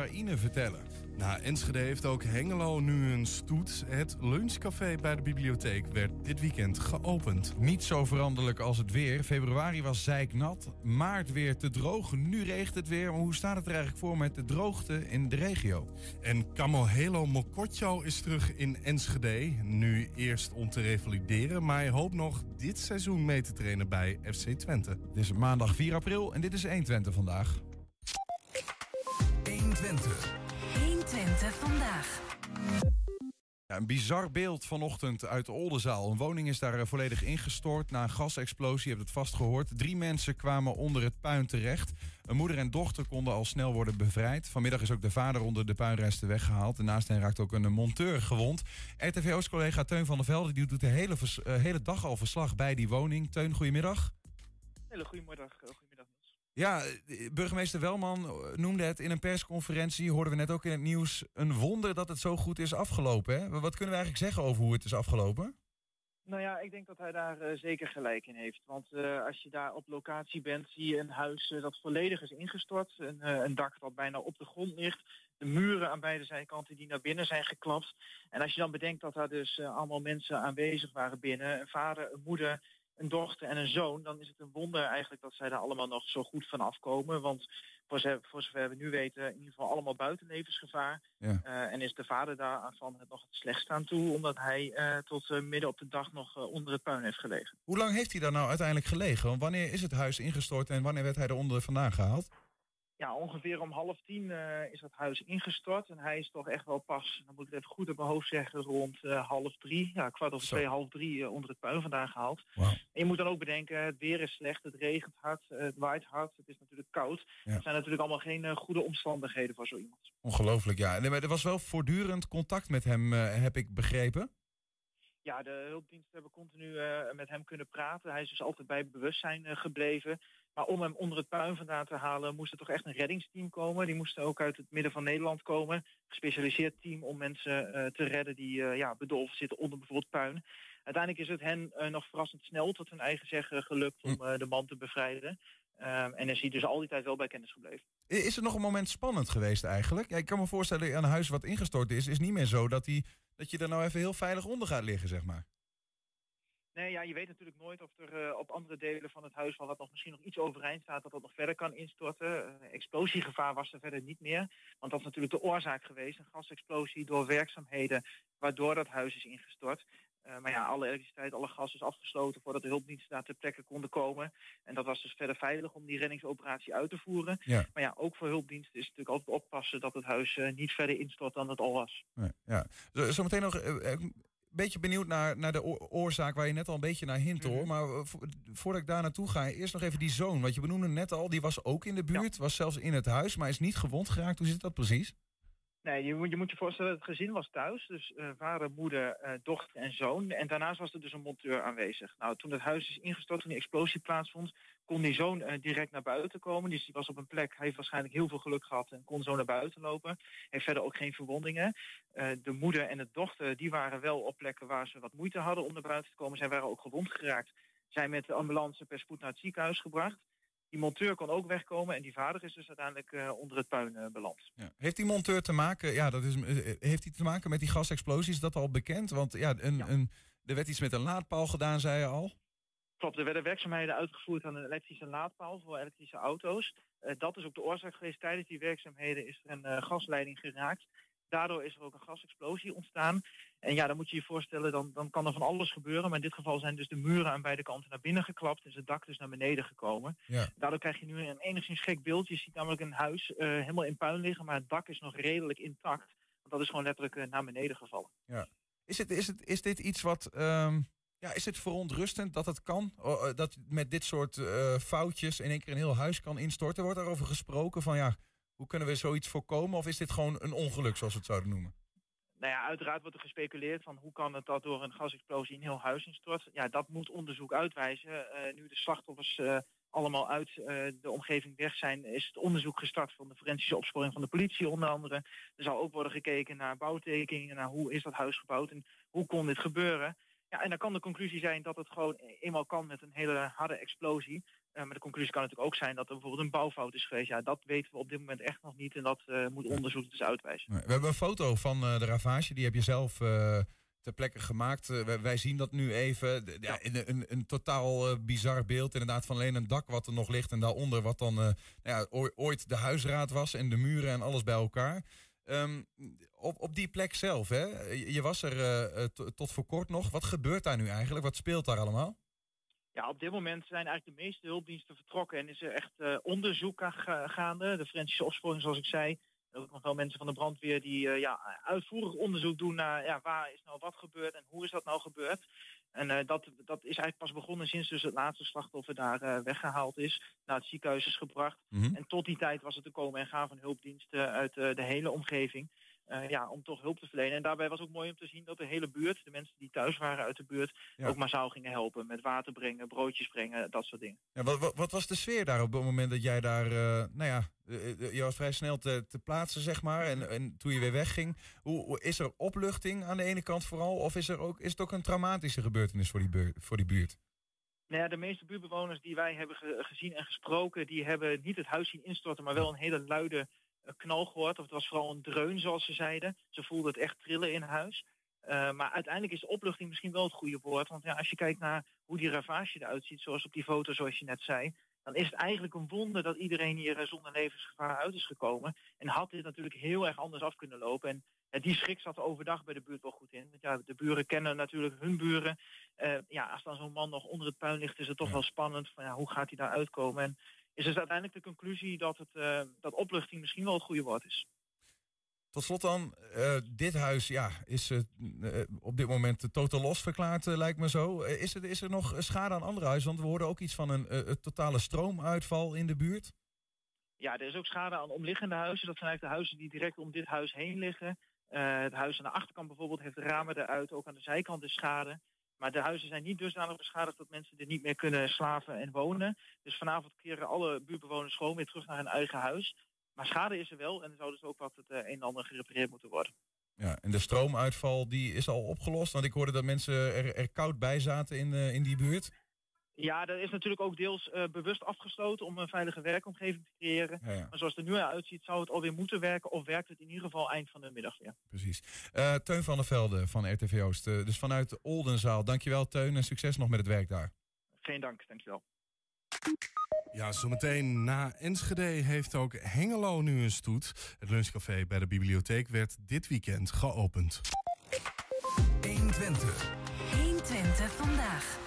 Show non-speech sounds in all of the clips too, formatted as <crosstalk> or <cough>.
Oekraïne vertellen. Na Enschede heeft ook Hengelo nu een stoet. Het lunchcafé bij de bibliotheek werd dit weekend geopend. Niet zo veranderlijk als het weer. Februari was zeiknat, maart weer te droog. Nu regent het weer. Maar hoe staat het er eigenlijk voor met de droogte in de regio? En Camohelo Mokotjo is terug in Enschede. Nu eerst om te revalideren, maar hij hoopt nog dit seizoen mee te trainen bij FC Twente. Het is maandag 4 april en dit is 1 Twente vandaag. 120. 120 vandaag. Ja, een bizar beeld vanochtend uit Oldenzaal. Een woning is daar eh, volledig ingestort na een gasexplosie. Je hebt het vast gehoord. Drie mensen kwamen onder het puin terecht. Een moeder en dochter konden al snel worden bevrijd. Vanmiddag is ook de vader onder de puinresten weggehaald. En naast hen raakt ook een monteur gewond. RTV Oost-collega Teun van der Velde die doet de hele, vers- eh, hele dag al verslag bij die woning. Teun, goedemiddag. Hele goedemiddag. eh, goedemiddag. Ja, burgemeester Welman eh, noemde het in een persconferentie, hoorden we net ook in het nieuws, een wonder dat het zo goed is afgelopen. Hè? Wat kunnen we eigenlijk zeggen over hoe het is afgelopen? Nou ja, ik denk dat hij daar eh, zeker gelijk in heeft. Want eh, als je daar op locatie bent, zie je een huis dat volledig is ingestort. Een, een dak dat bijna op de grond ligt. De muren aan beide zijkanten die naar binnen zijn geklapt. En als je dan bedenkt dat daar dus allemaal mensen aanwezig waren binnen. Een vader, een moeder, een dochter en een zoon. Dan is het een wonder eigenlijk dat zij daar allemaal nog zo goed van afkomen. Want voor, ze- voor zover we nu weten, in ieder geval allemaal buiten levensgevaar. Ja. Eh, en is de vader daarvan het nog het slechtst aan toe, omdat hij eh, tot eh, midden op de dag nog onder het puin heeft gelegen. Hoe lang heeft hij daar nou uiteindelijk gelegen? Want wanneer is het huis ingestort en wanneer werd hij eronder vandaan gehaald? Ja, ongeveer om half tien eh, is dat huis ingestort. En hij is toch echt wel pas, dan moet ik het even goed op mijn hoofd zeggen, rond eh, half drie, ja, kwart over Zo. twee, half drie eh, onder het puin vandaan gehaald. En je moet dan ook bedenken, het weer is slecht, het regent hard, het waait hard, het is natuurlijk koud. Ja. Het zijn natuurlijk allemaal geen goede omstandigheden voor zo iemand. Ongelooflijk, ja. Nee, maar er was wel voortdurend contact met hem, heb ik begrepen. Ja, de hulpdiensten hebben continu met hem kunnen praten. Hij is dus altijd bij bewustzijn gebleven. Maar om hem onder het puin vandaan te halen, moest er toch echt een reddingsteam komen. Die moesten ook uit het midden van Nederland komen. Gespecialiseerd team om mensen eh, te redden die eh, ja, bedolven zitten onder bijvoorbeeld puin. Uiteindelijk is het hen eh, nog verrassend snel tot hun eigen zeggen gelukt om eh, de man te bevrijden. Ehm, en is hij dus al die tijd wel bij kennis gebleven. Is er nog een moment spannend geweest eigenlijk? Ja, ik kan me voorstellen, een huis wat ingestort is, is niet meer zo dat, die, dat je er nou even heel veilig onder gaat liggen, zeg maar. Nee, ja, je weet natuurlijk nooit of er eh, op andere delen van het huis, waar wat nog misschien nog iets overeind staat, dat dat nog verder kan instorten. Eh, explosiegevaar was er verder niet meer. Want dat is natuurlijk de oorzaak geweest. Een gasexplosie door werkzaamheden, waardoor dat huis is ingestort. Eh, maar ja, alle elektriciteit, alle gas is afgesloten voordat de hulpdiensten daar ter plekke konden komen. En dat was dus verder veilig om die reddingsoperatie uit te voeren. Ja. Maar ja, ook voor hulpdiensten is het natuurlijk altijd oppassen dat het huis niet verder instort dan het al was. Nee, ja. Zo- Zometeen nog beetje benieuwd naar, naar de oor- oorzaak waar je net al een beetje naar hint hoor. Mhm. Maar eh, vo- voordat ik daar naartoe ga, eerst nog even die zoon. Want je benoemde net al, die was ook in de buurt, was zelfs in het huis, maar is niet gewond geraakt. Hoe zit dat precies? Nee, je moet, je moet je voorstellen, het gezin was thuis. Dus eh, vader, moeder, eh, dochter en zoon. En daarnaast was er dus een monteur aanwezig. Nou, toen het huis is ingestort, toen die explosie plaatsvond... kon die zoon eh, direct naar buiten komen. Dus die was op een plek, hij heeft waarschijnlijk heel veel geluk gehad... en kon zo naar buiten lopen. Heeft verder ook geen verwondingen. De moeder en de dochter, die waren wel op plekken... waar ze wat moeite hadden om naar buiten te komen. Zij waren ook gewond geraakt. Zijn met de ambulance per spoed naar het ziekenhuis gebracht. Die monteur kon ook wegkomen... en die vader is dus uiteindelijk eh, onder het puin eh, beland. Ja. Heeft die monteur te maken, ja, dat is, eh, heeft hij te maken met die gasexplosies? Is dat al bekend? Want ja, een, Ja. Een, er werd iets met een laadpaal gedaan, zei je al. Klopt, er werden werkzaamheden uitgevoerd aan een elektrische laadpaal voor elektrische auto's. Dat is ook de oorzaak geweest. Tijdens die werkzaamheden is er een gasleiding geraakt. Daardoor is er ook een gasexplosie ontstaan. En ja, dan moet je je voorstellen, dan, dan kan er van alles gebeuren. Maar in dit geval zijn dus de muren aan beide kanten naar binnen geklapt. Is het dak dus naar beneden gekomen. Ja. Daardoor krijg je nu een enigszins gek beeld. Je ziet namelijk een huis eh, helemaal in puin liggen, maar het dak is nog redelijk intact. Want dat is gewoon letterlijk eh, naar beneden gevallen. Is, het, is, het, is dit iets wat. ehm, ja, is het verontrustend dat het kan? Eh, dat met dit soort foutjes in één keer een heel huis kan instorten? Wordt daarover gesproken van ja, hoe kunnen we zoiets voorkomen? Of is dit gewoon een ongeluk, zoals we het zouden noemen? Nou ja, uiteraard wordt er gespeculeerd van hoe kan het dat door een gasexplosie een heel huis instort. Ja, dat moet onderzoek uitwijzen. Eh, nu de slachtoffers eh, allemaal uit eh, de omgeving weg zijn, is het onderzoek gestart van de forensische opsporing van de politie onder andere. Er zal ook worden gekeken naar bouwtekeningen, naar hoe is dat huis gebouwd en hoe kon dit gebeuren. Ja, en dan kan de conclusie zijn dat het gewoon eenmaal kan met een hele harde explosie. Maar de conclusie kan natuurlijk ook zijn dat er bijvoorbeeld een bouwfout is geweest. Ja, dat weten we op dit moment echt nog niet en dat moet onderzoek dus uitwijzen. We hebben een foto van de ravage, die heb je zelf ter plekke gemaakt. wij, zien dat nu even. Ja, een, een, een totaal bizar beeld. Inderdaad, van alleen een dak wat er nog ligt. En daaronder wat dan nou ja, ooit de huisraad was. En de muren en alles bij elkaar. Um, op, op die plek zelf, hè? je was er tot voor kort nog. Wat gebeurt daar nu eigenlijk? Wat speelt daar allemaal? Ja, op dit moment zijn eigenlijk de meeste hulpdiensten vertrokken en is er echt uh, onderzoek gaande. De forensische opsporing, zoals ik zei. Ook nog wel mensen van de brandweer die uh, ja, uitvoerig onderzoek doen naar ja, waar is nou wat gebeurd en hoe is dat nou gebeurd. En uh, dat, dat is eigenlijk pas begonnen sinds dus het laatste slachtoffer daar uh, weggehaald is. Naar het ziekenhuis is gebracht. Mm -hmm. En tot die tijd was het te komen en gaan van hulpdiensten uit de hele omgeving. Uh, ja, om toch hulp te verlenen. En daarbij was ook mooi om te zien dat de hele buurt, de mensen die thuis waren uit de buurt, ja. ook massaal gingen helpen. Met water brengen, broodjes brengen, dat soort dingen. Ja, wat, wat, wat was de sfeer daar op het moment dat jij daar, uh, nou ja, uh, je was vrij snel te, te plaatsen, zeg maar. En, en toen je weer wegging, hoe, hoe, is er opluchting aan de ene kant vooral? Of is, er ook, is het ook een traumatische gebeurtenis voor die, buurt, voor die buurt? Nou ja, de meeste buurtbewoners die wij hebben ge gezien en gesproken, die hebben niet het huis zien instorten, maar wel een hele luide knal gehoord. Of het was vooral een dreun, zoals ze zeiden. Ze voelden het echt trillen in huis. Uh, maar uiteindelijk is de opluchting misschien wel het goede woord. Want ja, als je kijkt naar hoe die ravage eruit ziet, zoals op die foto, zoals je net zei, dan is het eigenlijk een wonder dat iedereen hier zonder levensgevaar uit is gekomen. En had dit natuurlijk heel erg anders af kunnen lopen. En ja, die schrik zat er overdag bij de buurt wel goed in. Want ja, de buren kennen natuurlijk hun buren. Uh, ja, als dan zo'n man nog onder het puin ligt, is het toch wel spannend. Van, ja, hoe gaat hij daar uitkomen? En is dus uiteindelijk de conclusie dat, het, uh, dat opluchting misschien wel het goede woord is. Tot slot dan, uh, dit huis ja, is uh, op dit moment totaal los verklaard, lijkt me zo. is, er, is er nog schade aan andere huizen? Want we hoorden ook iets van een totale stroomuitval in de buurt. Ja, er is ook schade aan omliggende huizen. Dat zijn eigenlijk de huizen die direct om dit huis heen liggen. het huis aan de achterkant bijvoorbeeld heeft ramen eruit. Ook aan de zijkant is schade. Maar de huizen zijn niet dusdanig beschadigd dat mensen er niet meer kunnen slaven en wonen. Dus vanavond keren alle buurtbewoners gewoon weer terug naar hun eigen huis. Maar schade is er wel en er zou dus ook wat het een en ander gerepareerd moeten worden. Ja, en de stroomuitval die is al opgelost? Want ik hoorde dat mensen er, er koud bij zaten in, uh, in die buurt. Ja, dat is natuurlijk ook deels uh, bewust afgesloten om een veilige werkomgeving te creëren. Ja, ja. Maar zoals het er nu uitziet, zou het alweer moeten werken of werkt het in ieder geval eind van de middag weer. Precies. Uh, Teun van der Velde van RTV Oost. Uh, dus vanuit Oldenzaal. Dankjewel Teun en succes nog met het werk daar. Geen dank, dankjewel. Ja, zometeen na Enschede heeft ook Hengelo nu een stoet. Het lunchcafé bij de bibliotheek werd dit weekend geopend. 120. 120 vandaag.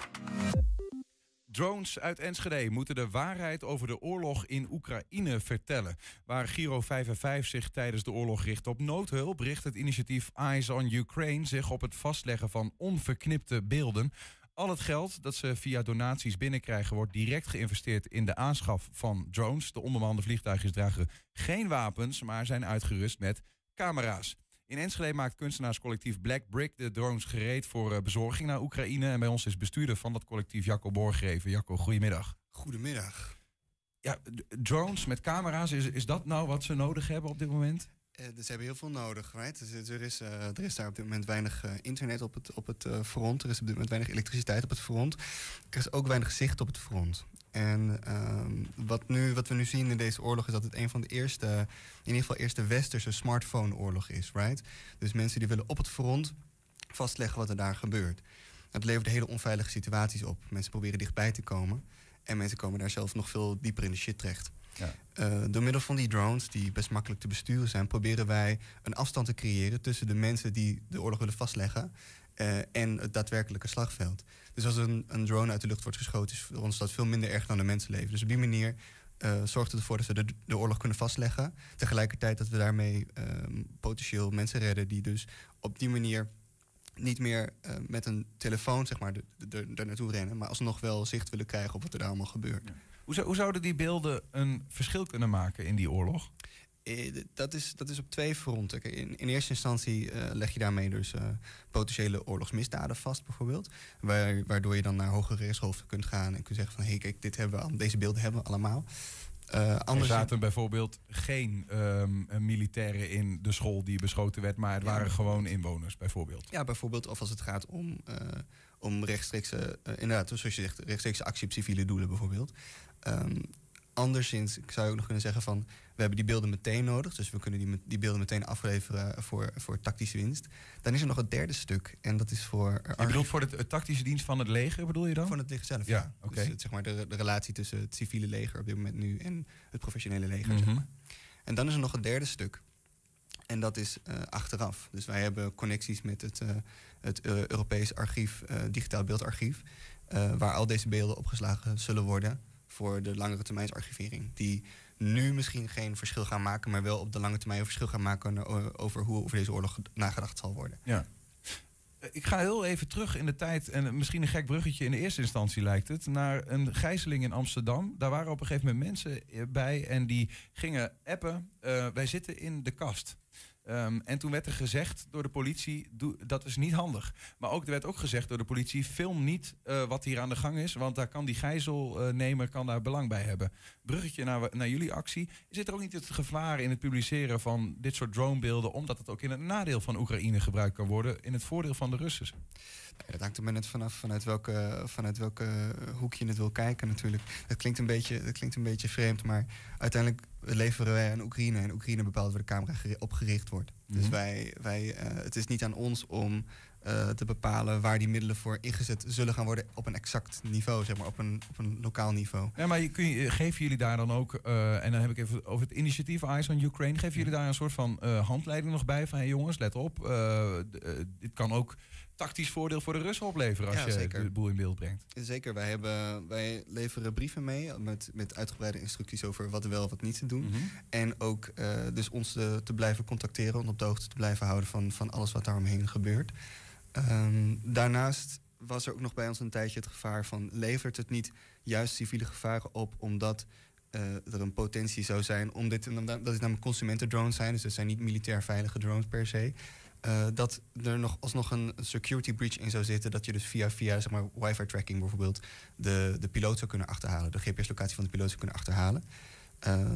Drones uit Enschede moeten de waarheid over de oorlog in Oekraïne vertellen. Waar Giro 5 en 5 zich tijdens de oorlog richt op noodhulp, richt het initiatief Eyes on Ukraine zich op het vastleggen van onverknipte beelden. Al het geld dat ze via donaties binnenkrijgen wordt direct geïnvesteerd in de aanschaf van drones. De onbemande vliegtuigjes dragen geen wapens, maar zijn uitgerust met camera's. In Enschede maakt kunstenaarscollectief Black Brick de drones gereed voor uh, bezorging naar Oekraïne. En bij ons is bestuurder van dat collectief Jacco Borgreven. Jacco, goedemiddag. Goedemiddag. Ja, drones met camera's, is, is dat nou wat ze nodig hebben op dit moment? Uh, dus ze hebben heel veel nodig, right? Dus er, is, uh, er is daar op dit moment weinig uh, internet op het, op het front. Er is op dit moment weinig elektriciteit op het front. Er is ook weinig zicht op het front. En um, wat, nu, wat we nu zien in deze oorlog is dat het een van de eerste, in ieder geval eerste westerse smartphone-oorlog is, right? Dus mensen die willen op het front vastleggen wat er daar gebeurt. Dat levert hele onveilige situaties op. Mensen proberen dichtbij te komen. En mensen komen daar zelf nog veel dieper in de shit terecht. Ja. Uh, door middel van die drones, die best makkelijk te besturen zijn, proberen wij een afstand te creëren tussen de mensen die de oorlog willen vastleggen uh, en het daadwerkelijke slagveld. Dus als een, een, drone uit de lucht wordt geschoten, is voor ons dat veel minder erg dan een mensenleven. Dus op die manier uh, zorgt het ervoor dat we de, de, oorlog kunnen vastleggen. Tegelijkertijd dat we daarmee um, potentieel mensen redden die dus op die manier niet meer uh, met een telefoon zeg maar, er naartoe rennen, maar alsnog wel zicht willen krijgen op wat er daar allemaal gebeurt. Hoe, zou, hoe zouden die beelden een verschil kunnen maken in die oorlog? Eh, dat is, dat is op twee fronten. In, in eerste instantie uh, leg je daarmee dus uh, potentiële oorlogsmisdaden vast, bijvoorbeeld. Waar, waardoor je dan naar hogere rechtshoofden kunt gaan en kunt zeggen van hé, hey, kijk, dit hebben we, deze beelden hebben we allemaal. Uh, er anders zaten bijvoorbeeld geen ehm, militairen in de school die beschoten werd, maar het Ja, waren gewoon inwoners bijvoorbeeld. Ja, bijvoorbeeld of als het gaat om, eh, om rechtstreekse, eh, inderdaad, zoals je zegt, rechtstreekse actie op civiele doelen bijvoorbeeld. Ehm, anderszins ik zou je ook nog kunnen zeggen van, we hebben die beelden meteen nodig, dus we kunnen die, die beelden meteen afleveren voor, voor tactische winst. Dan is er nog het derde stuk en dat is voor... Je bedoelt voor de, de tactische dienst van het leger, bedoel je dan? Van het leger zelf, Ja, ja. oké. Dus het, zeg maar de, de relatie tussen het civiele leger op dit moment nu en het professionele leger. Mhm. zeg maar. En dan is er nog een derde stuk. En dat is eh, achteraf. Dus wij hebben connecties met het, eh, het eh, Europees archief, digitaal beeldarchief, waar al deze beelden opgeslagen zullen worden voor de langere termijns archivering. Die nu misschien geen verschil gaan maken, maar wel op de lange termijn een verschil gaan maken over hoe over deze oorlog nagedacht zal worden. Ja. Ik ga heel even terug in de tijd, en misschien een gek bruggetje in de eerste instantie lijkt het, naar een gijzeling in Amsterdam. Daar waren op een gegeven moment mensen eh, bij en die gingen appen, eh, wij zitten in de kast. Ehm, en toen werd er gezegd door de politie, dat is niet handig. Maar ook, er werd ook gezegd door de politie, film niet eh, wat hier aan de gang is, want daar kan die gijzelnemer kan daar belang bij hebben. Bruggetje naar, naar jullie actie. Zit er ook niet het gevaar in het publiceren van dit soort dronebeelden, omdat het ook in het nadeel van Oekraïne gebruikt kan worden, in het voordeel van de Russen? Ja, dat hangt er maar net vanaf vanuit welke, vanuit welke hoek je het wil kijken natuurlijk. Het klinkt een beetje, het klinkt een beetje vreemd, maar uiteindelijk leveren wij aan Oekraïne en Oekraïne bepaalt waar de camera op gericht wordt. Dus Mhm. wij, wij, eh, het is niet aan ons om eh, te bepalen waar die middelen voor ingezet zullen gaan worden op een exact niveau, zeg maar op een, op een lokaal niveau. Ja, maar kun je, geven jullie daar dan ook, eh, en dan heb ik even over het initiatief Eyes on Ukraine, geven jullie daar een soort van eh, handleiding nog bij van hey jongens, let op, eh, eh, dit kan ook tactisch voordeel voor de Russen opleveren als Ja, je zeker. de boel in beeld brengt. Zeker, wij, hebben, wij leveren brieven mee met, met uitgebreide instructies over wat wel wat niet te doen. Mhm. En ook eh, dus ons te, te blijven contacteren en op de hoogte te blijven houden van, van alles wat daaromheen gebeurt. Ehm, daarnaast was er ook nog bij ons een tijdje het gevaar van levert het niet juist civiele gevaren op omdat eh, er een potentie zou zijn om dit, en dat is namelijk consumentendrones zijn, dus dat zijn niet militair veilige drones per se. Eh, dat er nog alsnog een security breach in zou zitten. Dat je dus via, via zeg maar, wifi tracking bijvoorbeeld de, de piloot zou kunnen achterhalen. De GPS-locatie van de piloot zou kunnen achterhalen. Eh,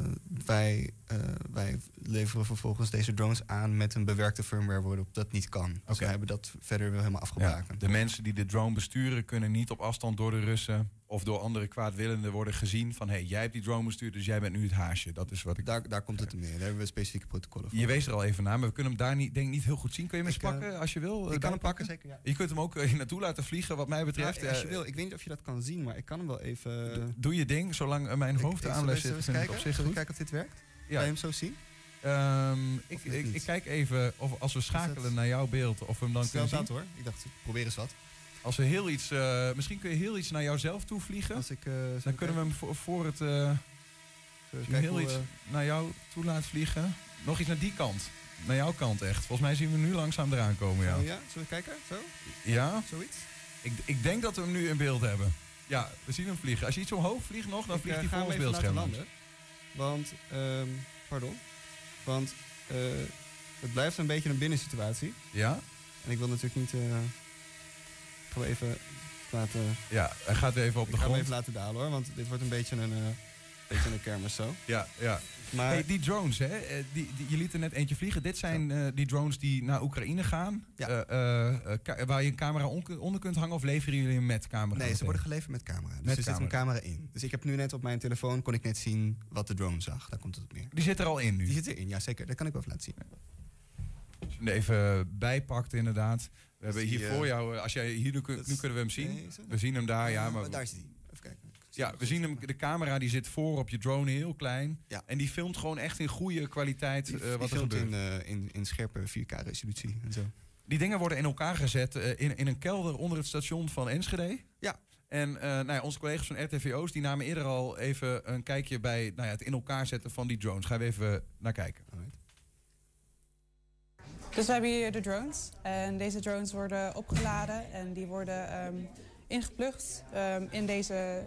wij, eh, wij leveren vervolgens deze drones aan met een bewerkte firmware waarop dat niet kan. Dus wij hebben dat verder wel helemaal Ja, afgebakend. de mensen die de drone besturen kunnen niet op afstand door de Russen of door andere kwaadwillenden worden gezien van hé, hey, jij hebt die drone bestuurd, dus jij bent nu het haasje. Dat is wat ik... Daar, daar komt het neer. Daar hebben we specifieke protocollen voor. Je wees er al even naar, maar we kunnen hem daar niet, denk niet heel goed zien. Kun je hem eens Ik, eh, pakken als je wil? ik eh, kan hem pakken, zeker. Ja. Je kunt hem ook eh, naartoe laten vliegen, wat mij betreft. Ja, als je wil. Ik weet niet of je dat kan zien, maar ik kan hem wel even... Doe je ding, zolang mijn hoofd aan zullen les we zit, vind ik op kijken? zich goed. kijken of dit werkt? Kan je Ja, hem zo zien? ehm, ik, ik, kijk even of als we schakelen naar jouw beeld, of we hem dan Stel kunnen zien. dat hoor. Ik dacht, ik probeer eens wat. Als we heel iets, eh, misschien kun je heel iets naar jouzelf toe vliegen. Als ik, eh, Dan kunnen we hem voor, voor het, kijken heel hoe, iets naar jou toe laten vliegen. Nog iets naar die kant. Naar jouw kant echt. Volgens mij zien we hem nu langzaam eraan komen, ja. Oh ja, zullen we kijken? Zo? Ja, Zoiets? ik, ik denk dat we hem nu in beeld hebben. Ja, we zien hem vliegen. Als je iets omhoog vliegt nog, dan Ik, vliegt hij voor ons beeldscherm. landen. Want, ehm, pardon. Want het blijft een beetje een binnensituatie. Ja? En ik wil natuurlijk niet... ik ga hem even laten, Ja, hij gaat weer even op ik de ga hem grond. even laten dalen hoor. Want dit wordt een beetje een, eh beetje een kermis zo. Ja, ja. Maar Hey, die drones, hè? eh, Die, die, je liet er net eentje vliegen. Dit zijn eh, die drones die naar Oekraïne gaan. Ja. Waar je een camera on- onder kunt hangen of leveren jullie hem met camera? nee, ze meteen? worden geleverd met camera. Dus Met er zit een camera. in. Dus ik heb nu net op mijn telefoon, kon ik net zien wat de drone zag. Daar komt het op neer. Die zit er al in nu. Die zit erin, ja zeker. Dat kan ik wel even laten zien. Als je hem even bijpakt, inderdaad. We hebben hier eh, voor jou, eh, als jij hier nu, is kunnen we hem zien. We zien hem daar, ja. Eh, Maar, daar zit hij. Even kijken. Ja, we zien hem, de camera die zit voor op je drone, heel klein. Ja. En die filmt gewoon echt in goede kwaliteit Die, eh, die wat er filmt gebeurt. in, eh, in, in scherpe 4K-resolutie en zo. Die dingen worden in elkaar gezet eh, in, in een kelder onder het station van Enschede. Ja. En eh, nou ja, onze collega's van RTVO's die namen eerder al even een kijkje bij nou ja, het in elkaar zetten van die drones. Gaan we even naar kijken. Alright. Dus we hebben hier de drones. En deze drones worden opgeladen en die worden ehm, ingeplucht ehm, in deze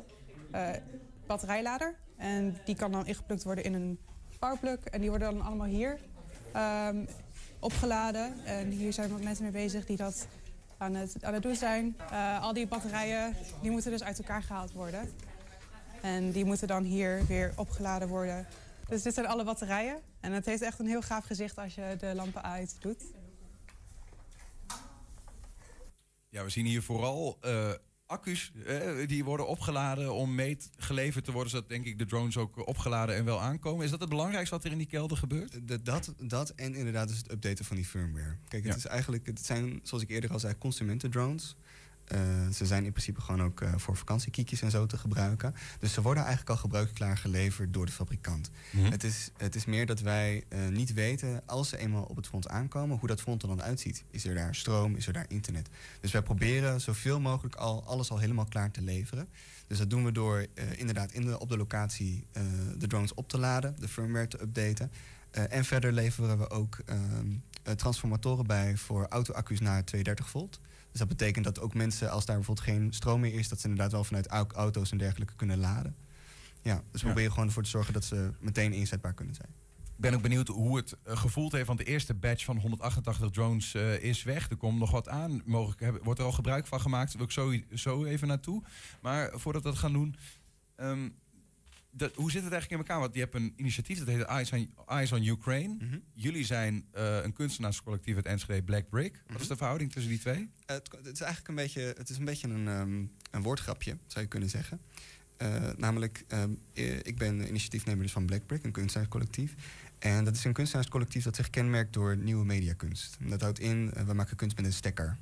eh, batterijlader. En die kan dan ingeplukt worden in een powerplug. En die worden dan allemaal hier ehm, opgeladen. En hier zijn wat mensen mee bezig die dat aan het, aan het doen zijn. Eh, al die batterijen die moeten dus uit elkaar gehaald worden. En die moeten dan hier weer opgeladen worden. Dus dit zijn alle batterijen. En het heeft echt een heel gaaf gezicht als je de lampen uit doet. Ja, we zien hier vooral eh, accu's eh, die worden opgeladen om mee geleverd te worden, zodat denk ik de drones ook opgeladen en wel aankomen. Is dat het belangrijkste wat er in die kelder gebeurt? De- dat, dat en inderdaad dus het updaten van die firmware. Kijk, het Ja. is eigenlijk, het zijn zoals ik eerder al zei, consumentendrones. Eh ze zijn in principe gewoon ook eh, voor vakantiekiekjes en zo te gebruiken. Dus ze worden eigenlijk al gebruikklaar geleverd door de fabrikant. Mhm. Het, is, het is meer dat wij eh, niet weten, als ze eenmaal op het front aankomen, hoe dat front er dan uitziet. Is er daar stroom, is er daar internet? Dus wij proberen zoveel mogelijk al alles al helemaal klaar te leveren. Dus dat doen we door eh, inderdaad in de, op de locatie eh, de drones op te laden, de firmware te updaten. Eh, en verder leveren we ook ehm, eh, transformatoren bij voor auto-accu's naar 230 volt. Dus dat betekent dat ook mensen, als daar bijvoorbeeld geen stroom meer is, dat ze inderdaad wel vanuit au- auto's en dergelijke kunnen laden. Ja, dus we proberen gewoon ervoor te zorgen dat ze meteen inzetbaar kunnen zijn. Ik ben ook benieuwd hoe het eh, gevoeld heeft, want de eerste batch van 188 drones eh, is weg. Er komt nog wat aan. Mogelijk hebben- wordt er al gebruik van gemaakt. Daar wil ik zo, zo even naartoe. Maar voordat we dat gaan doen, ehm, dat, hoe zit het eigenlijk in elkaar? Want je hebt een initiatief dat heet Eyes on, Eyes on Ukraine. Mhm. Jullie zijn eh, een kunstenaarscollectief uit Enschede, Black Brick. Wat is Mhm. de verhouding tussen die twee? Het, het is eigenlijk een beetje, het is een, beetje een, ehm, een woordgrapje, zou je kunnen zeggen. Eh, namelijk, ehm, eh, ik ben initiatiefnemer dus van Black Brick, een kunstenaarscollectief. En dat is een kunstenaarscollectief dat zich kenmerkt door nieuwe mediakunst. Dat houdt in, eh, we maken kunst met een stekker.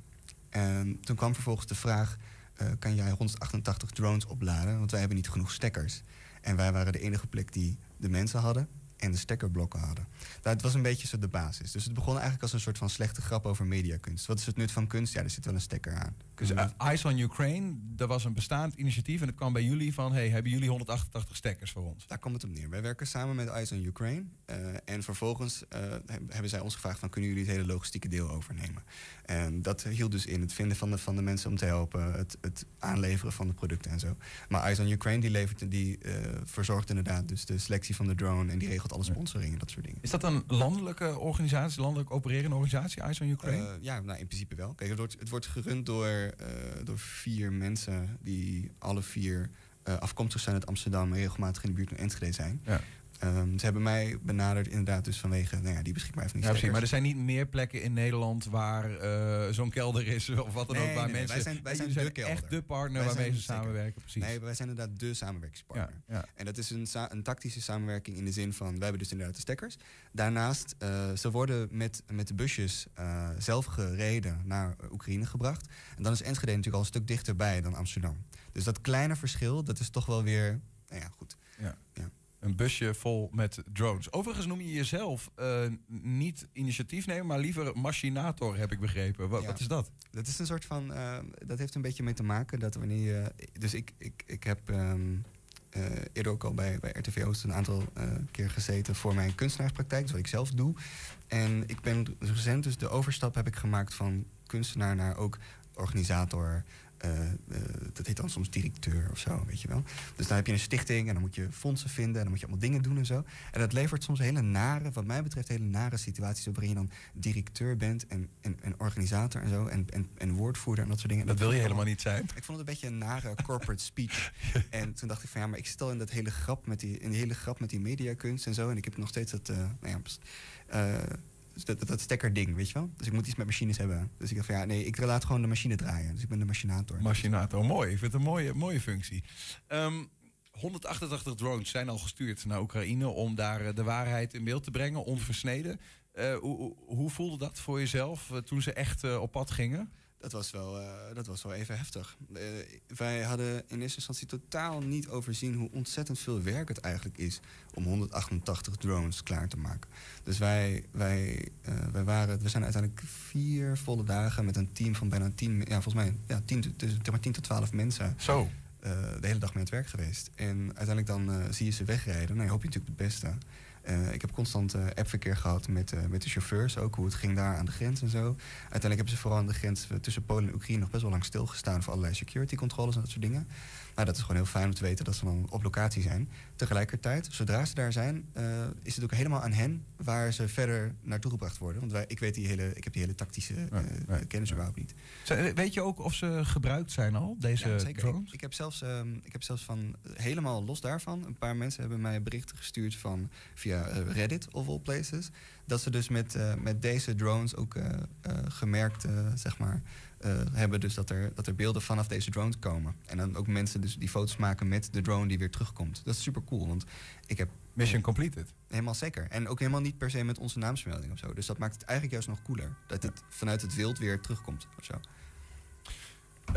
En toen kwam vervolgens de vraag, eh, kan jij 188 drones opladen? Want wij hebben niet genoeg stekkers. En wij waren de enige plek die de mensen hadden en de stekkerblokken hadden. Nou, het was een beetje zo de basis. Dus het begon eigenlijk als een soort van slechte grap over mediakunst. Wat is het nut van kunst? Ja, er zit wel een stekker aan. Dus Eyes on Ukraine, dat was een bestaand initiatief. En het kwam bij jullie van, hey, hebben jullie 188 stekkers voor ons? Daar komt het op neer. Wij werken samen met Eyes on Ukraine. eh, en vervolgens eh, heb- hebben zij ons gevraagd van... kunnen jullie het hele logistieke deel overnemen? En dat hield dus in het vinden van de, van de mensen om te helpen... Het, het aanleveren van de producten en zo. Maar Eyes on Ukraine die, levert, die verzorgt inderdaad dus de selectie van de drone... en die regelt alle sponsoring en dat soort dingen. Is dat een landelijke organisatie, landelijk opererende organisatie, on Ukraine? Eh, ja, nou in principe wel. Kijk, het wordt, het wordt gerund door, eh, door vier mensen die alle vier eh, afkomstig zijn uit Amsterdam en regelmatig in de buurt van Enschede zijn. Ja. Ehm, ze hebben mij benaderd inderdaad dus vanwege nou ja, die beschikbaarheid van die Ja, precies. Maar er zijn niet meer plekken in Nederland waar eh, zo'n kelder is <laughs> of wat dan Nee, ook. Waar nee, mensen, Wij zijn- wij zijn de kelder. echt de partner Wij waarmee ze samenwerken. Precies. Nee, wij zijn inderdaad de samenwerkingspartner. ja, ja. En dat is een, een tactische samenwerking in de zin van... wij hebben dus inderdaad de stekkers. Daarnaast, eh, ze worden met, met de busjes eh, zelf gereden naar Oekraïne gebracht. En dan is Enschede natuurlijk al een stuk dichterbij dan Amsterdam. Dus dat kleine verschil, dat is toch wel weer... Nou ja, goed. Een busje vol met drones. Overigens noem je jezelf eh, niet initiatiefnemer, maar liever machinator, heb ik begrepen. Wat, Ja. wat is dat? Dat is een soort van... eh, dat heeft een beetje mee te maken dat wanneer je... Dus ik, ik, ik heb ehm, eh, eerder ook al bij, bij RTV Oost een aantal eh, keer gezeten voor mijn kunstenaarspraktijk. Dus wat ik zelf doe. En ik ben recent dus de overstap heb ik gemaakt van kunstenaar naar ook organisator. Eh, eh, dat heet dan soms directeur of zo, weet je wel. Dus dan heb je een stichting en dan moet je fondsen vinden... en dan moet je allemaal dingen doen en zo. En dat levert soms hele nare, wat mij betreft... hele nare situaties op waarin je dan directeur bent... en, en, en organisator en zo, en, en, en woordvoerder en dat soort dingen. Dat wil je helemaal niet zijn. ik vond het een beetje een nare <laughs> corporate speech. En toen dacht ik van ja, maar ik stel in dat hele grap met die, in die hele grap met die mediakunst en zo. En ik heb nog steeds dat, eh, nou ja, dat, dat, dat stekkerding, weet je wel. Dus ik moet iets met machines hebben. Dus ik dacht van ja, nee, ik laat gewoon de machine draaien. Dus ik ben de machinator. Machinator, mooi. Ik vind het een mooie, mooie functie. Ehm, 188 drones zijn al gestuurd naar Oekraïne om daar eh, de waarheid in beeld te brengen, onversneden. Eh, hoe, hoe- voelde dat voor jezelf eh, toen ze echt op pad gingen? Dat was wel, eh, dat was wel even heftig. Eh, wij hadden in eerste instantie totaal niet overzien hoe ontzettend veel werk het eigenlijk is om 188 drones klaar te maken. Dus wij, wij, eh, wij, waren, we zijn uiteindelijk vier volle dagen met een team van bijna 10, ja, volgens mij ja, 10, tot- dus, zeg maar 10 tot 12 mensen Zo. de hele dag mee aan het werk geweest. En uiteindelijk dan zie je ze wegrijden. Nou, je hoop je natuurlijk het beste. Eh, ik heb constant eh, appverkeer gehad met, eh, met de chauffeurs, ook hoe het ging daar aan de grens en zo. Uiteindelijk hebben ze vooral aan de grens tussen Polen en Oekraïne nog best wel lang stilgestaan voor allerlei security controles en dat soort dingen. Nou, dat is gewoon heel fijn om te weten dat ze dan op locatie zijn. Tegelijkertijd, zodra ze daar zijn, is het ook helemaal aan hen waar ze verder naartoe gebracht worden. Want wij, ik, weet die hele, ik heb die hele tactische kennis überhaupt niet. Weet je ook of ze gebruikt zijn al, deze zeker. drones? Ik, ik, heb zelfs, um, ik heb zelfs van helemaal los daarvan, een paar mensen hebben mij berichten gestuurd van via Reddit of all places. Dat ze dus met, uh, met deze drones ook uh, gemerkt, zeg maar, hebben dus dat er, dat er beelden vanaf deze drone komen. En dan ook mensen dus die foto's maken met de drone die weer terugkomt. Dat is super cool, want ik heb... Mission completed. Helemaal zeker. En ook helemaal niet per se met onze naamsmelding of zo. Dus dat maakt het eigenlijk juist nog cooler. Dat het vanuit het wild weer terugkomt of zo.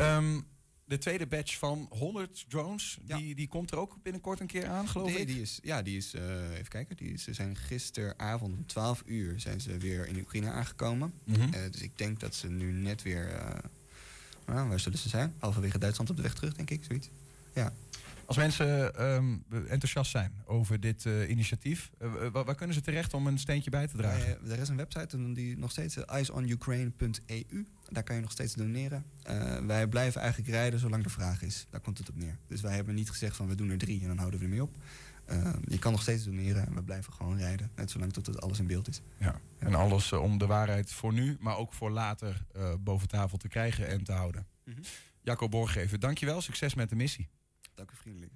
Um, de tweede batch van 100 drones, die, die komt er ook binnenkort een keer aan, geloof nee, ik? Die is, ja, die is, uh, even kijken, die is, ze zijn gisteravond om 12 uur zijn ze weer in Oekraïne aangekomen. Mm -hmm. uh, dus ik denk dat ze nu net weer, uh, nou, waar zullen ze zijn? Halverwege Duitsland op de weg terug, denk ik, zoiets. Ja. Als mensen um, enthousiast zijn over dit uh, initiatief, uh, waar, waar, kunnen ze terecht om een steentje bij te dragen? Uh, er is een website die nog steeds eyesonyukraine.eu. Daar kan je nog steeds doneren. wij blijven eigenlijk rijden zolang de vraag is. Daar komt het op neer. Dus wij hebben niet gezegd van we doen er drie en dan houden we ermee op. je kan nog steeds doneren en we blijven gewoon rijden. Net zolang tot het alles in beeld is. Ja. ja. En alles om de waarheid voor nu, maar ook voor later boven tafel te krijgen en te houden. Mm -hmm. Jacco Borgeven, dankjewel. Succes met de missie. Dank u vriendelijk.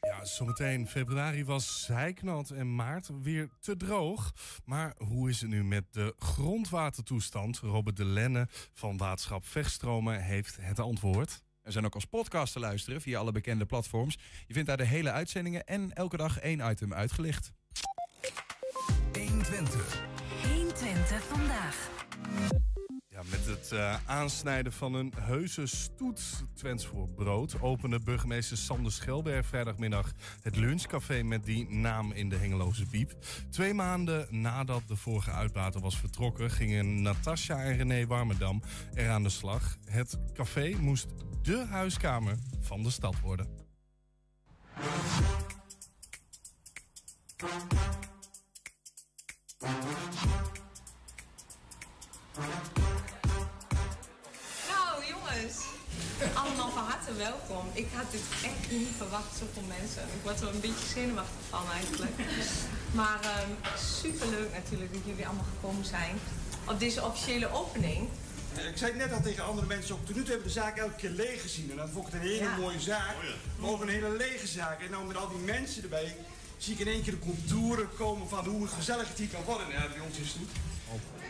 Ja, zometeen. Februari was zijknat en maart weer te droog. Maar hoe is het nu met de grondwatertoestand? Robert de Lenne van Waterschap Vechtstromen heeft het antwoord. Er zijn ook als podcast te luisteren via alle bekende platforms. Je vindt daar de hele uitzendingen en elke dag één item uitgelicht. 120. 120 vandaag. Met het uh, aansnijden van een heuse stoet Twents voor brood... opende burgemeester Sander Schelberg vrijdagmiddag het lunchcafé met die naam in de Hengeloze Biep. Twee maanden nadat de vorige uitbater was vertrokken... gingen Natasja en René Warmerdam er aan de slag. Het café moest dé huiskamer van de stad worden. Allemaal van harte welkom. Ik had dit echt niet verwacht, zoveel mensen. Ik word er een beetje zenuwachtig van eigenlijk. Maar um, superleuk natuurlijk dat jullie allemaal gekomen zijn op deze officiële opening. Ik zei het net al tegen andere mensen ook. Tot nu toe hebben we de zaak elke keer leeg gezien. En dat vond ik een hele ja. mooie zaak. Oh. Maar ook een hele lege zaak. En nou met al die mensen erbij zie ik in één keer de contouren komen van hoe gezellig het hier kan worden ja, bij ons in Stoet.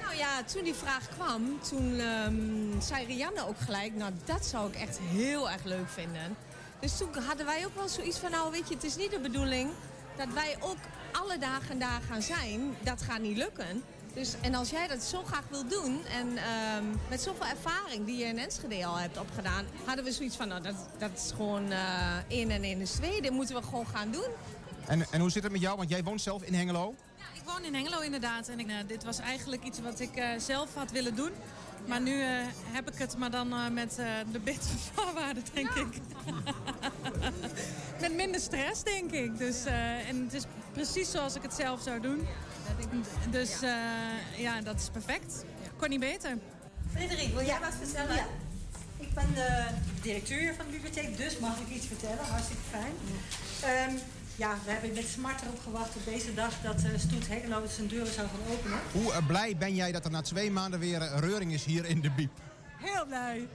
Nou ja, toen die vraag kwam, toen um, zei Rianne ook gelijk... nou, dat zou ik echt heel erg leuk vinden. Dus toen hadden wij ook wel zoiets van... nou, weet je, het is niet de bedoeling dat wij ook alle dagen daar gaan zijn. Dat gaat niet lukken. Dus, en als jij dat zo graag wil doen... en um, met zoveel ervaring die je in Enschede al hebt opgedaan... hadden we zoiets van, nou, dat, dat is gewoon uh, één en één is twee. Dit moeten we gewoon gaan doen. En, en hoe zit het met jou? Want jij woont zelf in Hengelo. Ik woon in Hengelo inderdaad. En ik, uh, dit was eigenlijk iets wat ik uh, zelf had willen doen. Maar nu uh, heb ik het, maar dan met de betere <laughs> voorwaarden, denk ja. ik. <laughs> met minder stress, denk ik. Dus, en het is precies zoals ik het zelf zou doen. Dus ja, dat is perfect. Kon niet beter. Frederik, wil jij wat vertellen? Ja. Ik ben de directeur van de bibliotheek, dus mag ik iets vertellen. Hartstikke fijn. Um, ja, we hebben met smart erop gewacht op deze dag dat uh, Stoet Hengelo zijn deuren zou gaan openen. Hoe uh, blij ben jij dat er na twee maanden weer uh, reuring is hier in de Biep? Heel blij.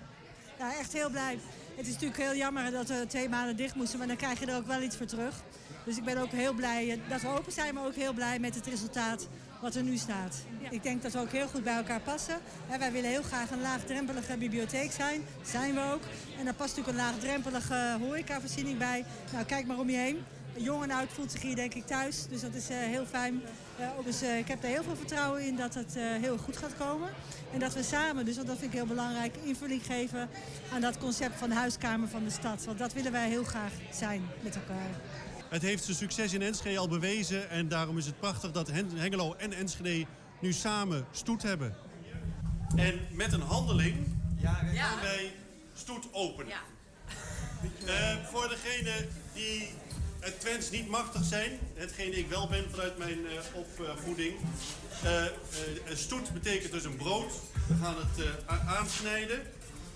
Ja, echt heel blij. Het is natuurlijk heel jammer dat we twee maanden dicht moesten, maar dan krijg je er ook wel iets voor terug. Dus ik ben ook heel blij dat we open zijn, maar ook heel blij met het resultaat wat er nu staat. Ja. Ik denk dat we ook heel goed bij elkaar passen. He, wij willen heel graag een laagdrempelige bibliotheek zijn. Zijn we ook. En daar past natuurlijk een laagdrempelige horecavoorziening bij. Nou, kijk maar om je heen. Jong en oud voelt zich hier denk ik thuis. Dus dat is uh, heel fijn. Uh, dus, uh, ik heb er heel veel vertrouwen in dat het heel goed gaat komen. En dat we samen, dus want dat vind ik heel belangrijk, invulling geven aan dat concept van de huiskamer van de stad. Want dat willen wij heel graag zijn met elkaar. Het heeft zijn succes in Enschede al bewezen. En daarom is het prachtig dat Hengelo en Enschede nu samen stoet hebben. En met een handeling ja, gaan ja. wij stoet openen. Ja. Uh, voor degene die het Twents niet machtig zijn, hetgene ik wel ben vanuit mijn uh, opvoeding. Uh, stoet betekent dus een brood. We gaan het aansnijden.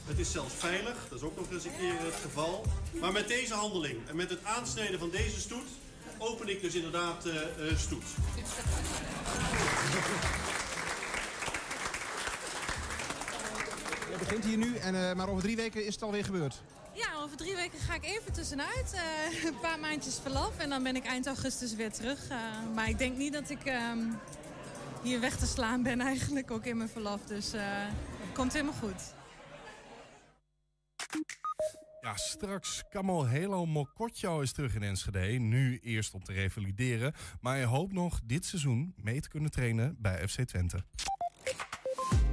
Het is zelfs veilig, dat is ook nog eens een keer het geval. Maar met deze handeling en met het aansnijden van deze stoet... open ik dus inderdaad stoet. Je begint hier nu, en, maar over drie weken is het alweer gebeurd. Ja, over drie weken ga ik even tussenuit. Uh, een paar maandjes verlof en dan ben ik eind augustus weer terug. Uh, maar ik denk niet dat ik um, hier weg te slaan ben eigenlijk, ook in mijn verlof. Dus uh, het komt helemaal goed. Ja, straks Kamal Helo Mokotjo is terug in Enschede. Nu eerst om te revalideren. Maar hij hoopt nog dit seizoen mee te kunnen trainen bij FC Twente.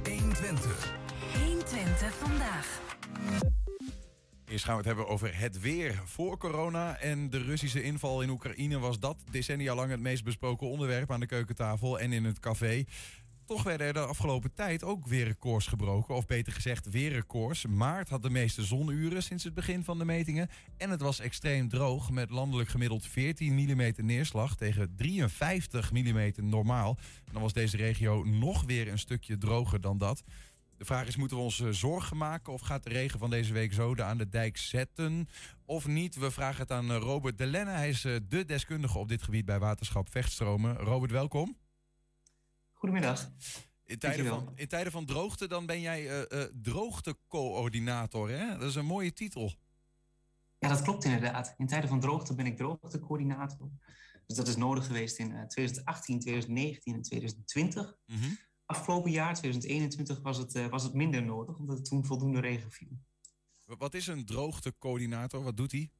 120. 120 vandaag. Eerst gaan we het hebben over het weer voor corona. En de Russische inval in Oekraïne was dat decennia lang het meest besproken onderwerp aan de keukentafel en in het café. Toch werden er de afgelopen tijd ook weer records gebroken. Of beter gezegd, weer records. Maart had de meeste zonuren sinds het begin van de metingen. En het was extreem droog met landelijk gemiddeld 14 mm neerslag tegen 53 mm normaal. Dan was deze regio nog weer een stukje droger dan dat. De vraag is, moeten we ons zorgen maken of gaat de regen van deze week zoden aan de dijk zetten of niet? We vragen het aan Robert Delenne. Hij is de deskundige op dit gebied bij waterschap Vechtstromen. Robert, welkom. Goedemiddag. In tijden, van, in tijden van droogte, dan ben jij uh, uh, droogtecoördinator, hè? Dat is een mooie titel. Ja, dat klopt inderdaad. In tijden van droogte ben ik droogtecoördinator. Dus dat is nodig geweest in uh, 2018, 2019 en 2020. Mm -hmm. Afgelopen jaar, 2021, was het, uh, was het minder nodig, omdat er toen voldoende regen viel. Wat is een droogtecoördinator? Wat doet hij?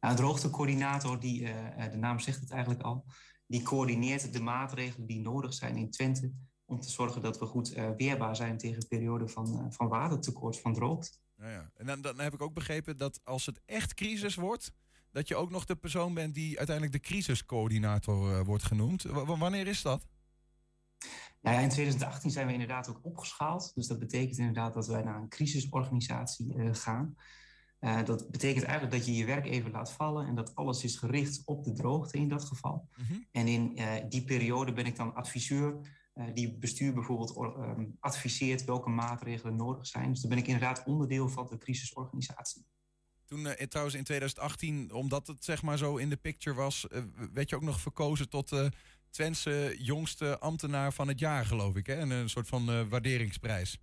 Nou, een droogtecoördinator, die, uh, de naam zegt het eigenlijk al, die coördineert de maatregelen die nodig zijn in Twente om te zorgen dat we goed uh, weerbaar zijn tegen perioden van, uh, van watertekort, van droogte. Ja, ja. En dan, dan, heb ik ook begrepen dat als het echt crisis wordt, dat je ook nog de persoon bent die uiteindelijk de crisiscoördinator wordt genoemd. W wanneer is dat? Nou ja, in 2018 zijn we inderdaad ook opgeschaald. Dus dat betekent inderdaad dat wij naar een crisisorganisatie gaan. Uh, dat betekent eigenlijk dat je je werk even laat vallen en dat alles is gericht op de droogte in dat geval. Mm -hmm. En in uh, die periode ben ik dan adviseur die bestuur bijvoorbeeld um, adviseert welke maatregelen nodig zijn. Dus dan ben ik inderdaad onderdeel van de crisisorganisatie. Toen trouwens in 2018, omdat het zeg maar zo in de picture was, werd je ook nog verkozen tot Twentse jongste ambtenaar van het jaar, geloof ik. Hè? En een soort van waarderingsprijs.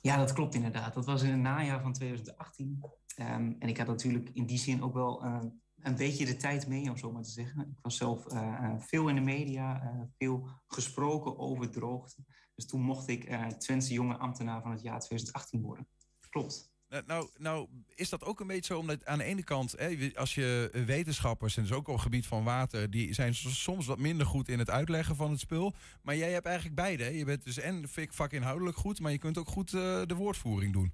Ja, dat klopt inderdaad. Dat was in het najaar van 2018. Um, en ik had natuurlijk in die zin ook wel uh, een beetje de tijd mee, om zo maar te zeggen. Ik was zelf uh, veel in de media, veel gesproken over droogte. Dus toen mocht ik Twentse jonge ambtenaar van het jaar 2018 worden. Klopt. Nou, nou, is dat ook een beetje zo, omdat aan de ene kant, hè, als je wetenschappers, en dus ook op het gebied van water, die zijn soms wat minder goed in het uitleggen van het spul. Maar jij hebt eigenlijk beide. Hè? Je bent dus en vakinhoudelijk goed, maar je kunt ook goed uh, de woordvoering doen.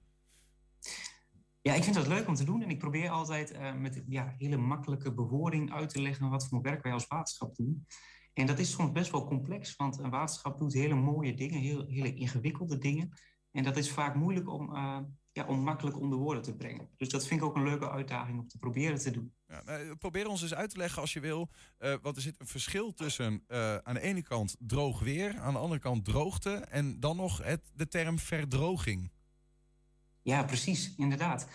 Ja, ik vind dat leuk om te doen. En ik probeer altijd uh, met ja, hele makkelijke bewoording uit te leggen wat voor werk wij als waterschap doen. En dat is soms best wel complex, want een waterschap doet hele mooie dingen, heel, hele ingewikkelde dingen. En dat is vaak moeilijk om, ja, om makkelijk onder woorden te brengen. Dus dat vind ik ook een leuke uitdaging om te proberen te doen. Ja, nou, probeer ons eens uit te leggen als je wil. Uh, want er zit een verschil tussen uh, aan de ene kant droog weer, aan de andere kant droogte en dan nog het, de term verdroging. Ja, precies, inderdaad.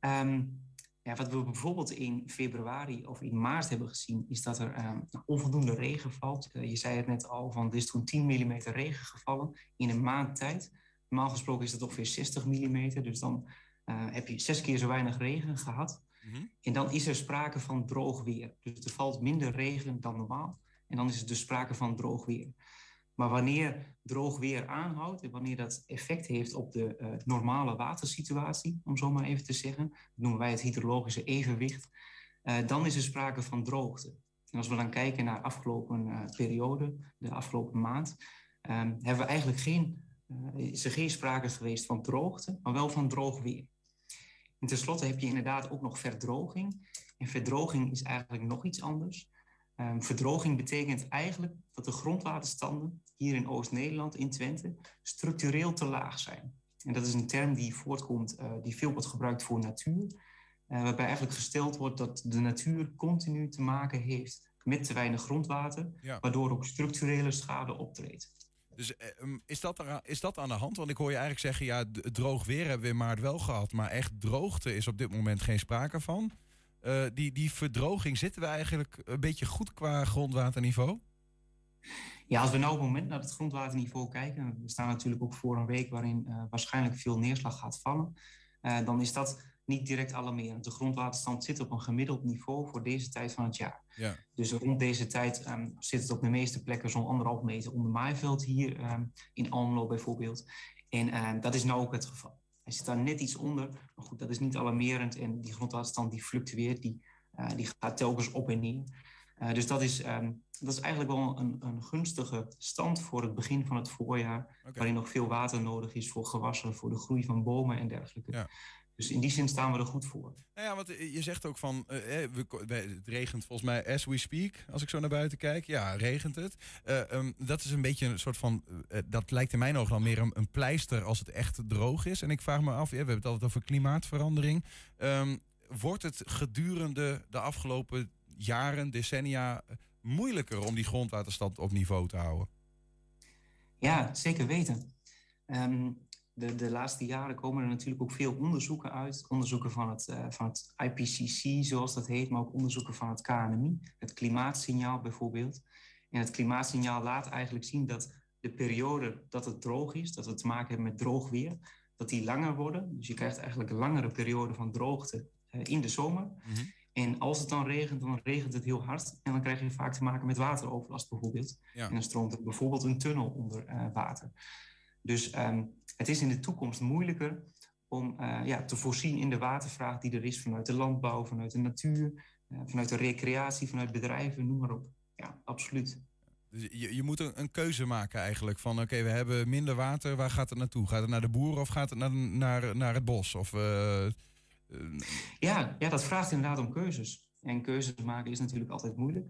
Um, ja, wat we bijvoorbeeld in februari of in maart hebben gezien, is dat er um, onvoldoende regen valt. Uh, je zei het net al, van er is toen 10 mm regen gevallen in een maand tijd. Normaal gesproken is dat ongeveer 60 mm, dus dan uh, heb je zes keer zo weinig regen gehad. Mm -hmm. En dan is er sprake van droog weer. Dus er valt minder regen dan normaal. En dan is er dus sprake van droog weer. Maar wanneer droog weer aanhoudt en wanneer dat effect heeft op de uh, normale watersituatie, om zo maar even te zeggen, dat noemen wij het hydrologische evenwicht, uh, dan is er sprake van droogte. En als we dan kijken naar de afgelopen periode, de afgelopen maand, um, hebben we eigenlijk geen, is er geen sprake geweest van droogte, maar wel van droog weer. En tenslotte heb je inderdaad ook nog verdroging. En verdroging is eigenlijk nog iets anders. Um, verdroging betekent eigenlijk dat de grondwaterstanden hier in Oost-Nederland, in Twente, structureel te laag zijn. En dat is een term die voortkomt, uh, die veel wordt gebruikt voor natuur. Uh, waarbij eigenlijk gesteld wordt dat de natuur continu te maken heeft met te weinig grondwater, ja. waardoor ook structurele schade optreedt. Dus eh, um, is, dat er, is dat aan de hand? Want ik hoor je eigenlijk zeggen, ja, droog weer hebben we in maart wel gehad. Maar echt droogte is op dit moment geen sprake van. Eh, die, die verdroging, zitten we eigenlijk een beetje goed qua grondwaterniveau? Ja, als we nou op het moment naar het grondwaterniveau kijken, we staan natuurlijk ook voor een week waarin eh, waarschijnlijk veel neerslag gaat vallen, dan is dat niet direct alarmerend. De grondwaterstand zit op een gemiddeld niveau voor deze tijd van het jaar. Ja. Dus rond deze tijd ehm, zit het op de meeste plekken zo'n anderhalf meter onder maaiveld hier ehm, in Almelo bijvoorbeeld. En ehm, dat is nou ook het geval. Hij zit daar net iets onder, maar goed, dat is niet alarmerend en die grondwaterstand die fluctueert, die, eh, die gaat telkens op en neer. Eh, dus dat is, dat is eigenlijk wel een, een gunstige stand voor het begin van het voorjaar, waarin nog veel water nodig is voor gewassen, voor de groei van bomen en dergelijke. Dus in die zin staan we er goed voor. Nou ja, want eh, je zegt ook van, eh, eh, we, het regent volgens mij as we speak, als ik zo naar buiten kijk. Ja, regent het. Eh, ehm, dat is een beetje een soort van, dat lijkt in mijn ogen dan meer een, een pleister als het echt droog is. En ik vraag me af, ja, we hebben het altijd over klimaatverandering. Ehm, wordt het gedurende de afgelopen jaren, decennia, moeilijker om die grondwaterstand op niveau te houden? Ja, zeker weten. Ehm, de, de laatste jaren komen er natuurlijk ook veel onderzoeken uit. Onderzoeken van het, eh, van het IPCC, zoals dat heet, maar ook onderzoeken van het KNMI, het klimaatsignaal bijvoorbeeld. En het klimaatsignaal laat eigenlijk zien dat de periode dat het droog is, dat we te maken hebben met droog weer, dat die langer worden. Dus je krijgt eigenlijk een langere periode van droogte eh, in de zomer. En als het dan regent, dan regent het heel hard. En dan krijg je vaak te maken met wateroverlast bijvoorbeeld. Ja. En dan stroomt er bijvoorbeeld een tunnel onder eh, water. Dus ehm, het is in de toekomst moeilijker om eh, ja, te voorzien in de watervraag die er is vanuit de landbouw, vanuit de natuur, eh, vanuit de recreatie, vanuit bedrijven, noem maar op. Ja, absoluut. Dus je, je moet een, een keuze maken eigenlijk van oké, we hebben minder water, waar gaat het naartoe? Gaat het naar de boeren of gaat het naar, naar, naar het bos? Of, eh, Ja, ja, dat vraagt inderdaad om keuzes. En keuzes maken is natuurlijk altijd moeilijk.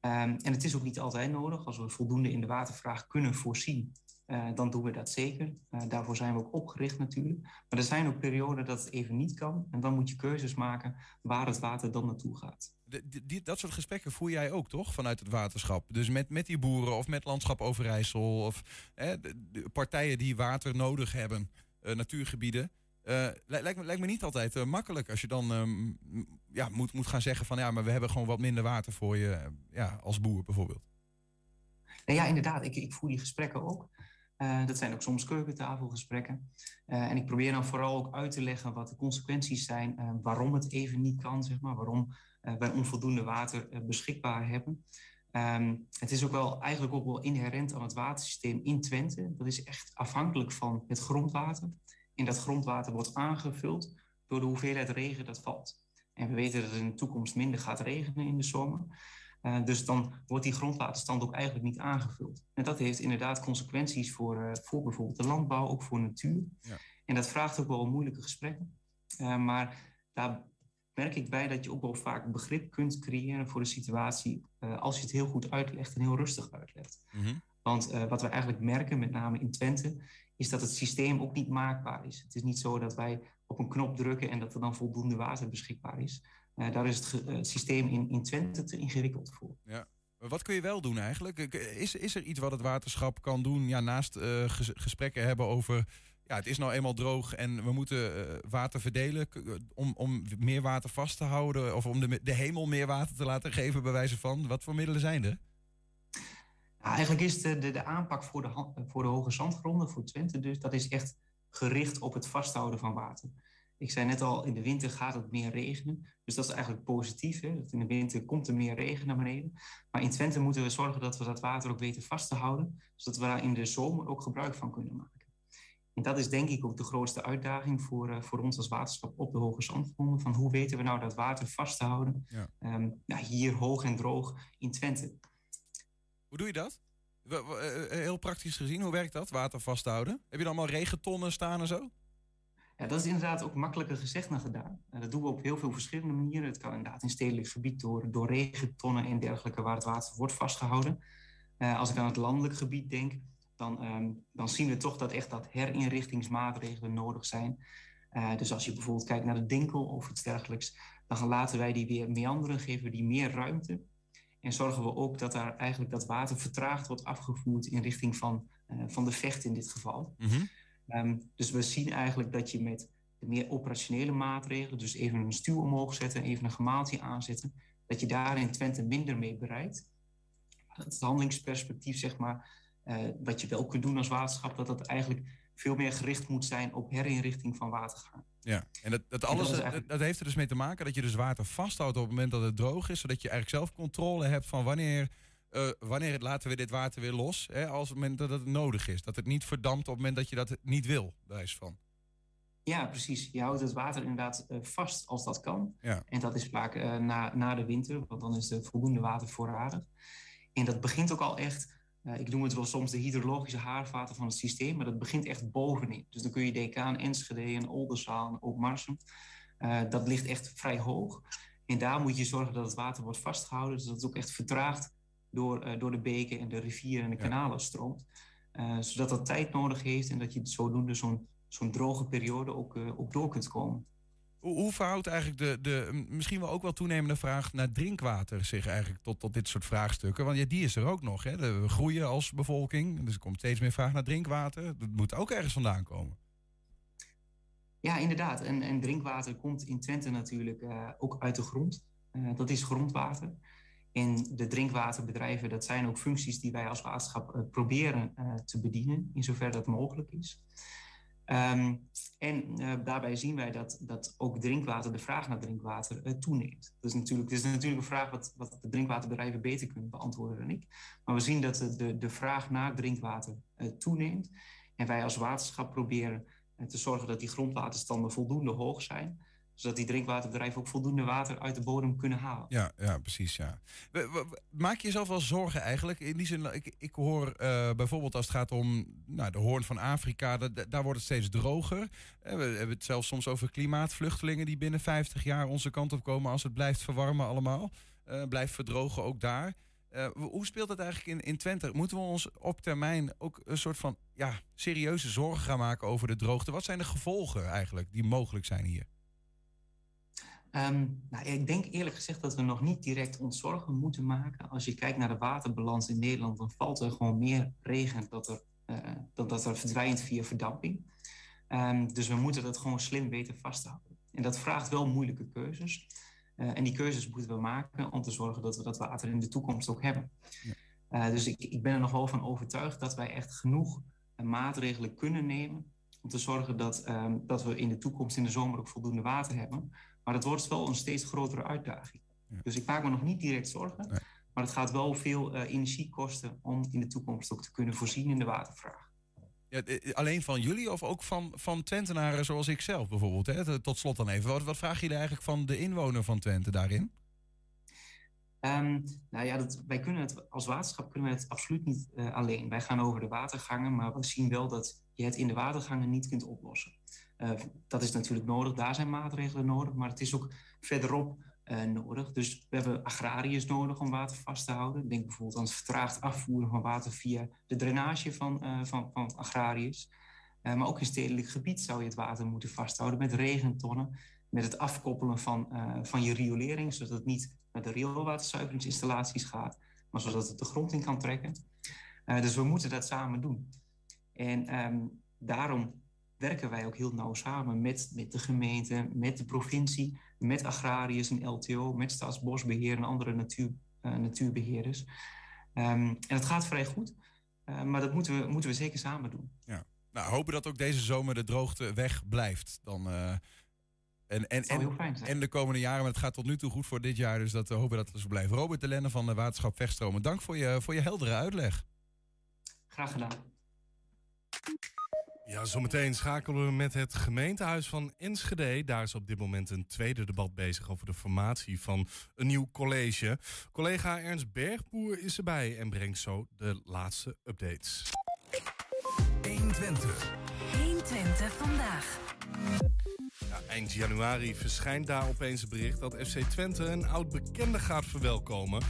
Ehm, en het is ook niet altijd nodig. Als we voldoende in de watervraag kunnen voorzien, eh, dan doen we dat zeker. Eh, daarvoor zijn we ook opgericht natuurlijk. Maar er zijn ook perioden dat het even niet kan. En dan moet je keuzes maken waar het water dan naartoe gaat. de- die- dat soort gesprekken voer jij ook toch vanuit het waterschap? Dus met, met die boeren of met Landschap Overijssel of hè, de, de partijen die water nodig hebben, eh, natuurgebieden. Li- lijkt, me, lijkt me niet altijd makkelijk als je dan ehm, ja, moet, moet gaan zeggen van ja, maar we hebben gewoon wat minder water voor je ja, als boer bijvoorbeeld. Nou ja, inderdaad. Ik, ik voer die gesprekken ook. Eh, dat zijn ook soms keukentafelgesprekken. Eh, en ik probeer dan vooral ook uit te leggen wat de consequenties zijn, eh, waarom het even niet kan, zeg maar, waarom wij onvoldoende water beschikbaar hebben. Ehm, het is ook wel eigenlijk ook wel inherent aan het watersysteem in Twente. Dat is echt afhankelijk van het grondwater. En dat grondwater wordt aangevuld door de hoeveelheid regen dat valt. En we weten dat het in de toekomst minder gaat regenen in de zomer. Uh, dus dan wordt die grondwaterstand ook eigenlijk niet aangevuld. En dat heeft inderdaad consequenties voor, uh, voor bijvoorbeeld de landbouw, ook voor natuur. Ja. En dat vraagt ook wel moeilijke gesprekken. Uh, maar daar merk ik bij dat je ook wel vaak begrip kunt creëren voor de situatie als je het heel goed uitlegt en heel rustig uitlegt. Mm -hmm. Want wat we eigenlijk merken, met name in Twente, is dat het systeem ook niet maakbaar is. Het is niet zo dat wij op een knop drukken en dat er dan voldoende water beschikbaar is. Uh, daar is het, het, systeem in, in Twente te ingewikkeld voor. Ja. Wat kun je wel doen eigenlijk? Is, is er iets wat het waterschap kan doen? Ja, naast uh, ges, gesprekken hebben over. Ja, het is nou eenmaal droog en we moeten uh, water verdelen om, om meer water vast te houden. Of om de, de hemel meer water te laten geven, bij wijze van. Wat voor middelen zijn er? Nou, eigenlijk is de, de, de aanpak voor de, voor de hoge zandgronden, voor Twente dus, dat is echt gericht op het vasthouden van water. Ik zei net al, in de winter gaat het meer regenen. Dus dat is eigenlijk positief. Hè? Dat in de winter komt er meer regen naar beneden. Maar in Twente moeten we zorgen dat we dat water ook weten vast te houden. Zodat we daar in de zomer ook gebruik van kunnen maken. En dat is denk ik ook de grootste uitdaging voor, uh, voor ons als waterschap op de Hoge Zandgronden. Van hoe weten we nou dat water vast te houden? Ja. Um, ja, hier hoog en droog in Twente. Hoe doe je dat? Heel praktisch gezien, hoe werkt dat, water vasthouden? Heb je dan allemaal regentonnen staan en zo? Ja, dat is inderdaad ook makkelijker gezegd dan gedaan. Uh, dat doen we op heel veel verschillende manieren. Het kan inderdaad in stedelijk gebied door, door regentonnen en dergelijke waar het water wordt vastgehouden. Uh, als ik aan het landelijk gebied denk, dan, um, dan zien we toch dat echt dat herinrichtingsmaatregelen nodig zijn. Uh, dus als je bijvoorbeeld kijkt naar de Dinkel of iets dergelijks, dan laten wij die weer meanderen, geven we die meer ruimte. En zorgen we ook dat daar eigenlijk dat water vertraagd wordt afgevoerd in richting van, eh, van de vecht in dit geval. Mhm. Ehm, dus we zien eigenlijk dat je met de meer operationele maatregelen, dus even een stuw omhoog zetten, even een gemaaltje aanzetten, dat je daar in Twente minder mee bereikt. Het handelingsperspectief, zeg maar, eh, wat je wel kunt doen als waterschap, dat dat eigenlijk veel meer gericht moet zijn op herinrichting van watergaan. Ja, en dat, dat alles dat is dat, eigenlijk- dat heeft er dus mee te maken dat je dus water vasthoudt op het moment dat het droog is, zodat je eigenlijk zelf controle hebt van wanneer, eh, wanneer het- laten we dit water weer los, hè, als het moment dat het nodig is. Dat het niet verdampt op het moment dat je dat niet wil, wijs van. Ja, precies. Je houdt het water inderdaad eh, vast als dat kan. Ja. En dat is vaak eh, na, na de winter, want dan is er voldoende water voorradig. En dat begint ook al echt, ik noem het wel soms de hydrologische haarvaten van het systeem, maar dat begint echt bovenin. Dus dan kun je denken aan Enschede en Oldenzaal en ook Marsum. Dat ligt echt vrij hoog. En daar moet je zorgen dat het water wordt vastgehouden, dus dat het ook echt vertraagd door, eh, door de beken en de rivieren en de kanalen stroomt. Eh, zodat dat tijd nodig heeft en dat je zodoende zo'n zo'n droge periode ook, eh, ook door kunt komen. Hoe, hoe verhoudt eigenlijk de, de misschien wel ook wel toenemende vraag naar drinkwater zich eigenlijk tot, tot dit soort vraagstukken? Want ja, die is er ook nog. Hè? We groeien als bevolking, dus er komt steeds meer vraag naar drinkwater. Dat moet ook ergens vandaan komen. Ja, inderdaad. En, en drinkwater komt in Twente natuurlijk ook uit de grond. Dat is grondwater. En de drinkwaterbedrijven, dat zijn ook functies die wij als waterschap eh, proberen eh, te bedienen, in zover dat mogelijk is. Ehm, en eh, daarbij zien wij dat, dat ook drinkwater, de vraag naar drinkwater, toeneemt. Dat is natuurlijk, dat is natuurlijk een vraag wat, wat de drinkwaterbedrijven beter kunnen beantwoorden dan ik. Maar we zien dat de, de, vraag naar drinkwater toeneemt. En wij als waterschap proberen te zorgen dat die grondwaterstanden voldoende hoog zijn. Zodat die drinkwaterbedrijven ook voldoende water uit de bodem kunnen halen. Ja, ja precies. Ja. Maak je jezelf wel zorgen eigenlijk? In die zin, ik, ik hoor eh, bijvoorbeeld als het gaat om nou, de hoorn van Afrika, da- da- daar wordt het steeds droger. Eh, we hebben het zelfs soms over klimaatvluchtelingen die binnen 50 jaar onze kant op komen als het blijft verwarmen allemaal. Eh, blijft verdrogen ook daar. Hoe speelt dat eigenlijk in, in Twente? Moeten we ons op termijn ook een soort van ja, serieuze zorgen gaan maken over de droogte? Wat zijn de gevolgen eigenlijk die mogelijk zijn hier? Ehm, nou, ik denk eerlijk gezegd dat we nog niet direct ons zorgen moeten maken. Als je kijkt naar de waterbalans in Nederland, dan valt er gewoon meer regen dat er, eh, dan dat er verdwijnt via verdamping. Ehm, dus we moeten dat gewoon slim weten vasthouden. En dat vraagt wel moeilijke keuzes. Eh, en die keuzes moeten we maken om te zorgen dat we dat water in de toekomst ook hebben. Eh, dus ik, ik ben er nog wel van overtuigd dat wij echt genoeg maatregelen kunnen nemen om te zorgen dat, ehm, dat we in de toekomst in de zomer ook voldoende water hebben. Maar het wordt wel een steeds grotere uitdaging. Dus ik maak me nog niet direct zorgen. Maar het gaat wel veel eh, energie kosten om in de toekomst ook te kunnen voorzien in de watervraag. Ja, eh, alleen van jullie of ook van, van Twentenaren zoals ik zelf bijvoorbeeld? Hè? Tot slot dan even. Wat, wat vragen jullie eigenlijk van de inwoner van Twente daarin? Ehm, nou ja, dat, wij kunnen het als waterschap kunnen we het absoluut niet eh, alleen. Wij gaan over de watergangen, maar we zien wel dat je het in de watergangen niet kunt oplossen. Eh, dat is natuurlijk nodig, daar zijn maatregelen nodig, maar het is ook verderop eh, nodig. Dus we hebben agrariërs nodig om water vast te houden. Denk bijvoorbeeld aan het vertraagd afvoeren van water via de drainage van, eh, van, van agrariërs. Maar ook in stedelijk gebied zou je het water moeten vasthouden met regentonnen. Met het afkoppelen van, van je riolering, zodat het niet naar de rioolwaterzuiveringsinstallaties gaat, maar zodat het de grond in kan trekken. Dus we moeten dat samen doen. En ehm, daarom werken wij ook heel nauw samen met, met de gemeente, met de provincie, met agrariërs en LTO, met Staatsbosbeheer en andere natuur, eh, natuurbeheerders. Ehm, en het gaat vrij goed, eh, maar dat moeten we, moeten we zeker samen doen. Ja. Nou, hopen dat ook deze zomer de droogte weg blijft. Dan, eh, en, en, en, en de komende jaren, maar het gaat tot nu toe goed voor dit jaar. Dus dat we hopen dat het zo blijft. Robert de Lenne van de Waterschap Vechtstromen, dank voor je, voor je heldere uitleg. Graag gedaan. Ja, zometeen schakelen we met het gemeentehuis van Enschede. Daar is op dit moment een tweede debat bezig over de formatie van een nieuw college. Collega Ernst Bergboer is erbij en brengt zo de laatste updates. 120. 120 vandaag. Ja, eind januari verschijnt daar opeens het bericht dat FC Twente een oud bekende gaat verwelkomen.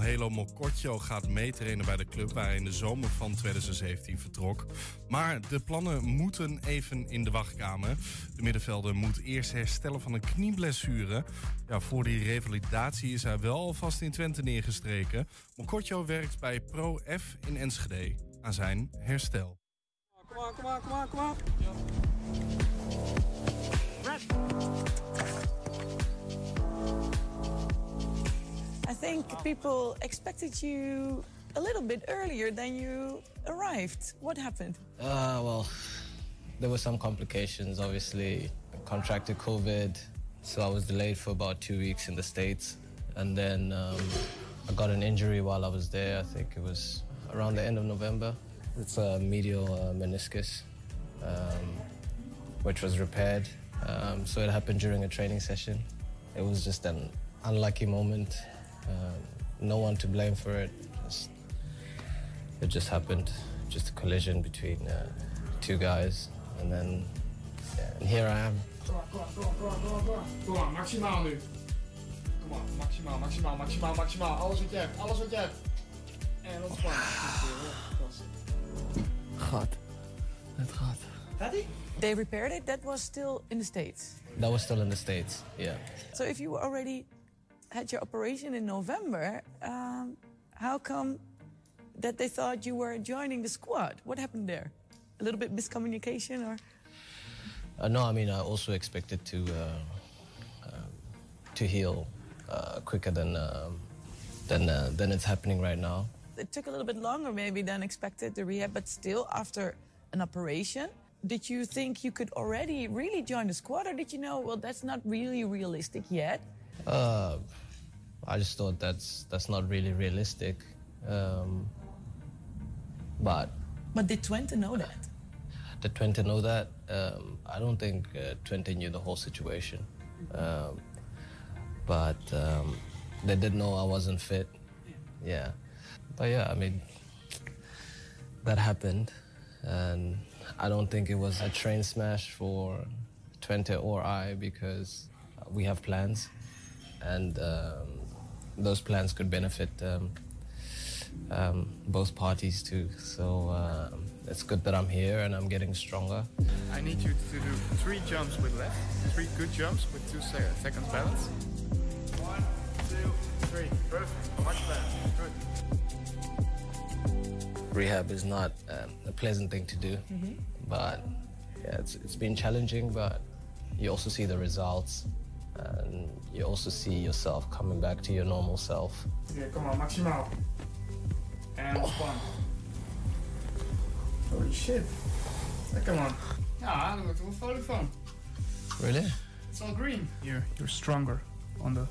Helo Mokotjo gaat meetrainen bij de club waar hij in de zomer van 2017 vertrok. Maar de plannen moeten even in de wachtkamer. De middenvelder moet eerst herstellen van een knieblessure. Ja, voor die revalidatie is hij wel alvast in Twente neergestreken. Mokotjo werkt bij Pro F in Enschede aan zijn herstel. Kom kom kom kom on. I think people expected you a little bit earlier than you arrived. What happened? Uh, well, there were some complications. Obviously, I contracted COVID, so I was delayed for about two weeks in the States. And then um, I got an injury while I was there. I think it was around the end of November. It's a medial uh, meniscus, um, which was repaired. Um, so it happened during a training session. It was just an unlucky moment. Um, no one to blame for it. Just, it just happened. Just a collision between uh, two guys, and then yeah, and here I am. Kom on, kom on, kom on, kom on, kom on, kom on. Kom on, maximaal nu. Kom on, maximaal, maximaal, maximaal, maximaal. Alles wat je hebt, alles wat je hebt. En ontspannen. God. Het <sighs> gaat. Daddy? They repaired it. That was still in the States. That was still in the States, yeah. So if you already had your operation in November, um, how come that they thought you were joining the squad? What happened there? A little bit miscommunication or? Uh, no, I mean, I also expected to uh, um, to heal uh, quicker than um, than uh, than it's happening right now. It took a little bit longer maybe than expected the rehab, but still after an operation. Did you think you could already really join the squad, or did you know, well, that's not really realistic yet? Uh, I just thought that's that's not really realistic. Um, but But did Twente know that? did Twente know that? Um, I don't think uh, Twente knew the whole situation. Um, but um, they did know I wasn't fit. Yeah. But yeah, I mean, that happened. And I don't think it was a train smash for Twente or I because we have plans. And um, those plans could benefit um, um, both parties too. So um, it's good that I'm here and I'm getting stronger. I need you to do three jumps with left, three good jumps with two se- seconds balance. One, two, three. Perfect. Much better. Good. Rehab is not um, a pleasant thing to do, Mm-hmm. but yeah, it's, it's been challenging, but you also see the results and you also see yourself coming back to your normal self. Oké, kom maar, maximaal. En ontspannen. Holy shit. Lekker man. Ja, daar word ik wel vrolijk van. Really? It's all green. You're, you're stronger on the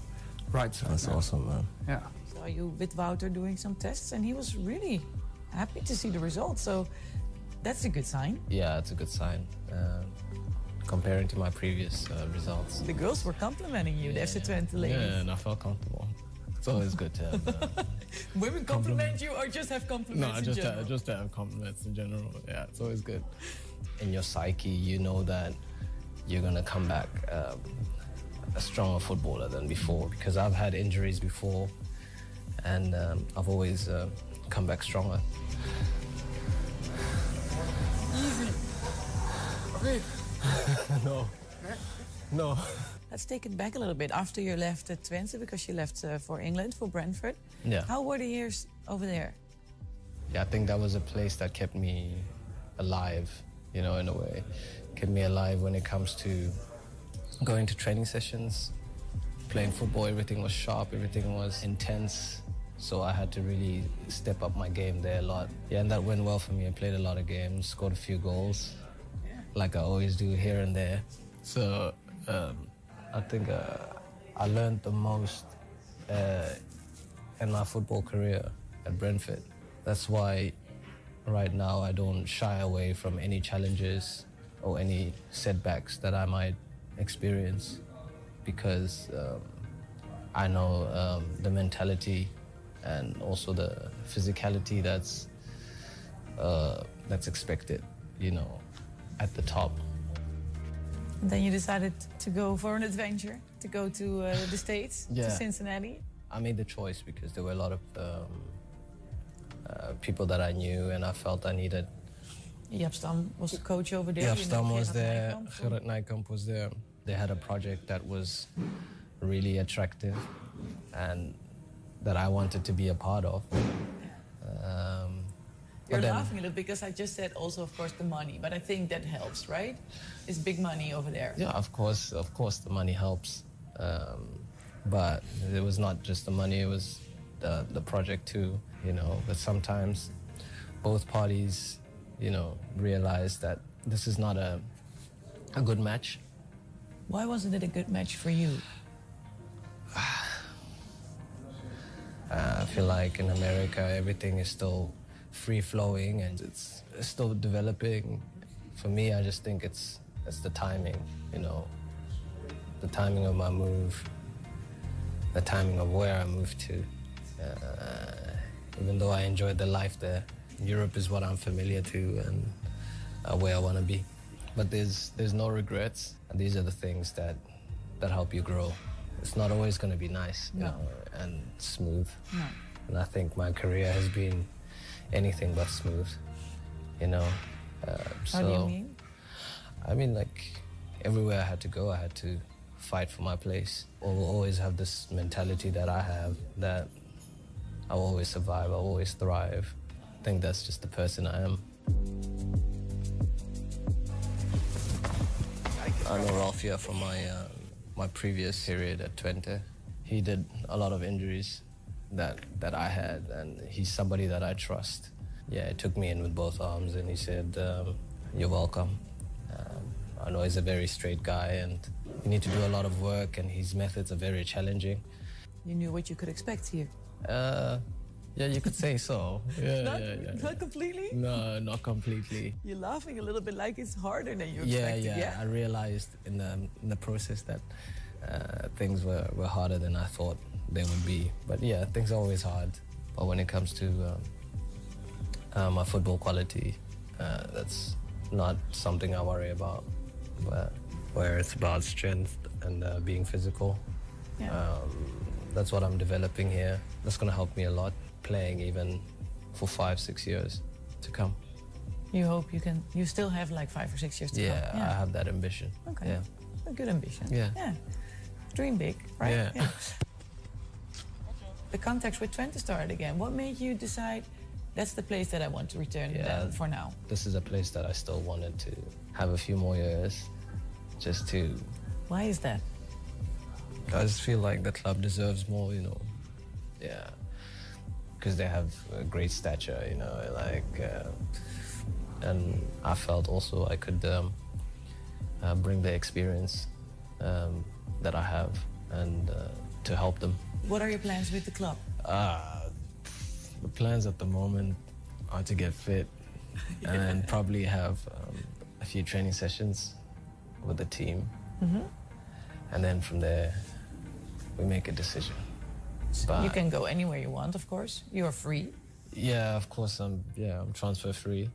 right side. That's now. awesome, man. Yeah. Saw you with Wouter doing some tests, and he was really happy to see the results. So that's a good sign. Yeah, it's a good sign. Um, comparing to my previous uh, results. The girls were complimenting you, the FC Twente ladies. Yeah, and I felt comfortable. It's always good to have. Uh, <laughs> Women compliment you or just have compliments no, in just to, general? just to have compliments in general. Yeah, it's always good. In your psyche, you know that you're gonna come back um, a stronger footballer than before because I've had injuries before, and um, I've always uh, come back stronger. Easy. Of niet? no. No. Let's take it back a little bit after you left uh, Twente because you left uh, for England, for Brentford. Yeah. How were the years over there? Yeah, I think that was a place that kept me alive, you know, in a way. Kept me alive when it comes to going to training sessions, playing football, everything was sharp, everything was intense. So I had to really step up my game there a lot. Yeah, and that went well for me. I played a lot of games, scored a few goals, like I always do here and there. So um, I think uh, I learned the most uh, in my football career at Brentford. That's why right now I don't shy away from any challenges or any setbacks that I might experience because um, I know um, the mentality and also the physicality that's uh, that's expected, you know, at the top. And then you decided to go for an adventure, to go to uh, the <laughs> States, Yeah. to Cincinnati. I made the choice because there were a lot of um, uh, people that I knew, and I felt I needed. Jaap Stam was the coach over there. Jaap Stam was Gerard there. Gerrit Nijkamp was there. They had a project that was really attractive and that I wanted to be a part of. Um, You're then- laughing a little because I just said also, of course, the money, but I think that helps, right? It's big money over there. Yeah, of course, of course, the money helps, um, but it was not just the money; it was the the project too. You know, but sometimes both parties, you know, realize that this is not a a good match. Why wasn't it a good match for you? Uh, I feel like in America everything is still free flowing and it's, still developing. For me, I just think it's it's the timing, you know, the timing of my move, the timing of where I moved to. Uh, even though I enjoyed the life there, Europe is what I'm familiar to and uh, where I want to be. But there's there's no regrets, and these are the things that that help you grow. It's not always going to be nice, you No. know, and smooth. No. And I think my career has been anything but smooth, you know. Uh, so, How do you mean? I mean, like everywhere I had to go, I had to fight for my place. I will always have this mentality that I have that I'll always survive, I'll always thrive. I think that's just the person I am. I know Ralphia from my uh, my previous period at Twente. He did a lot of injuries that that I had, and he's somebody that I trust. Yeah, he took me in with both arms, and he said, um, "You're welcome." Um, I know he's a very straight guy, and you need to do a lot of work, and his methods are very challenging. You knew what you could expect here. Uh, yeah, you could say so. Yeah, not, yeah, yeah. not completely? No, not completely. You're laughing a little bit like it's harder than you yeah, expected. yeah, yeah. I realized in the in the process that uh, things were, were harder than I thought they would be. But yeah, things are always hard. But when it comes to um, uh, my football quality, uh, that's not something I worry about. But where it's about strength and uh, being physical, Yeah. um, that's what I'm developing here. That's going to help me a lot playing even for five, six years to come. You hope you can. You still have like five or six years to Yeah, come. I have that ambition. Okay. Yeah. A good ambition. Yeah. Yeah. Dream big, right? Yeah. the context with Twente started again. What made you decide that's the place that I want to return Yeah. then for now? This is a place that I still wanted to have a few more years, just to. Why is that? I just feel like the club deserves more, you know. Yeah, because they have a great stature, you know, like, uh, and I felt also I could um, uh, bring the experience um, that I have and uh, to help them. What are your plans with the club? Uh, the plans at the moment are to get fit <laughs> and probably have um, a few training sessions with the team. Mhm. And then from there, we make a decision. But you can go anywhere you want, of course. You are free. yeah, of course, I'm yeah, I'm transfer free.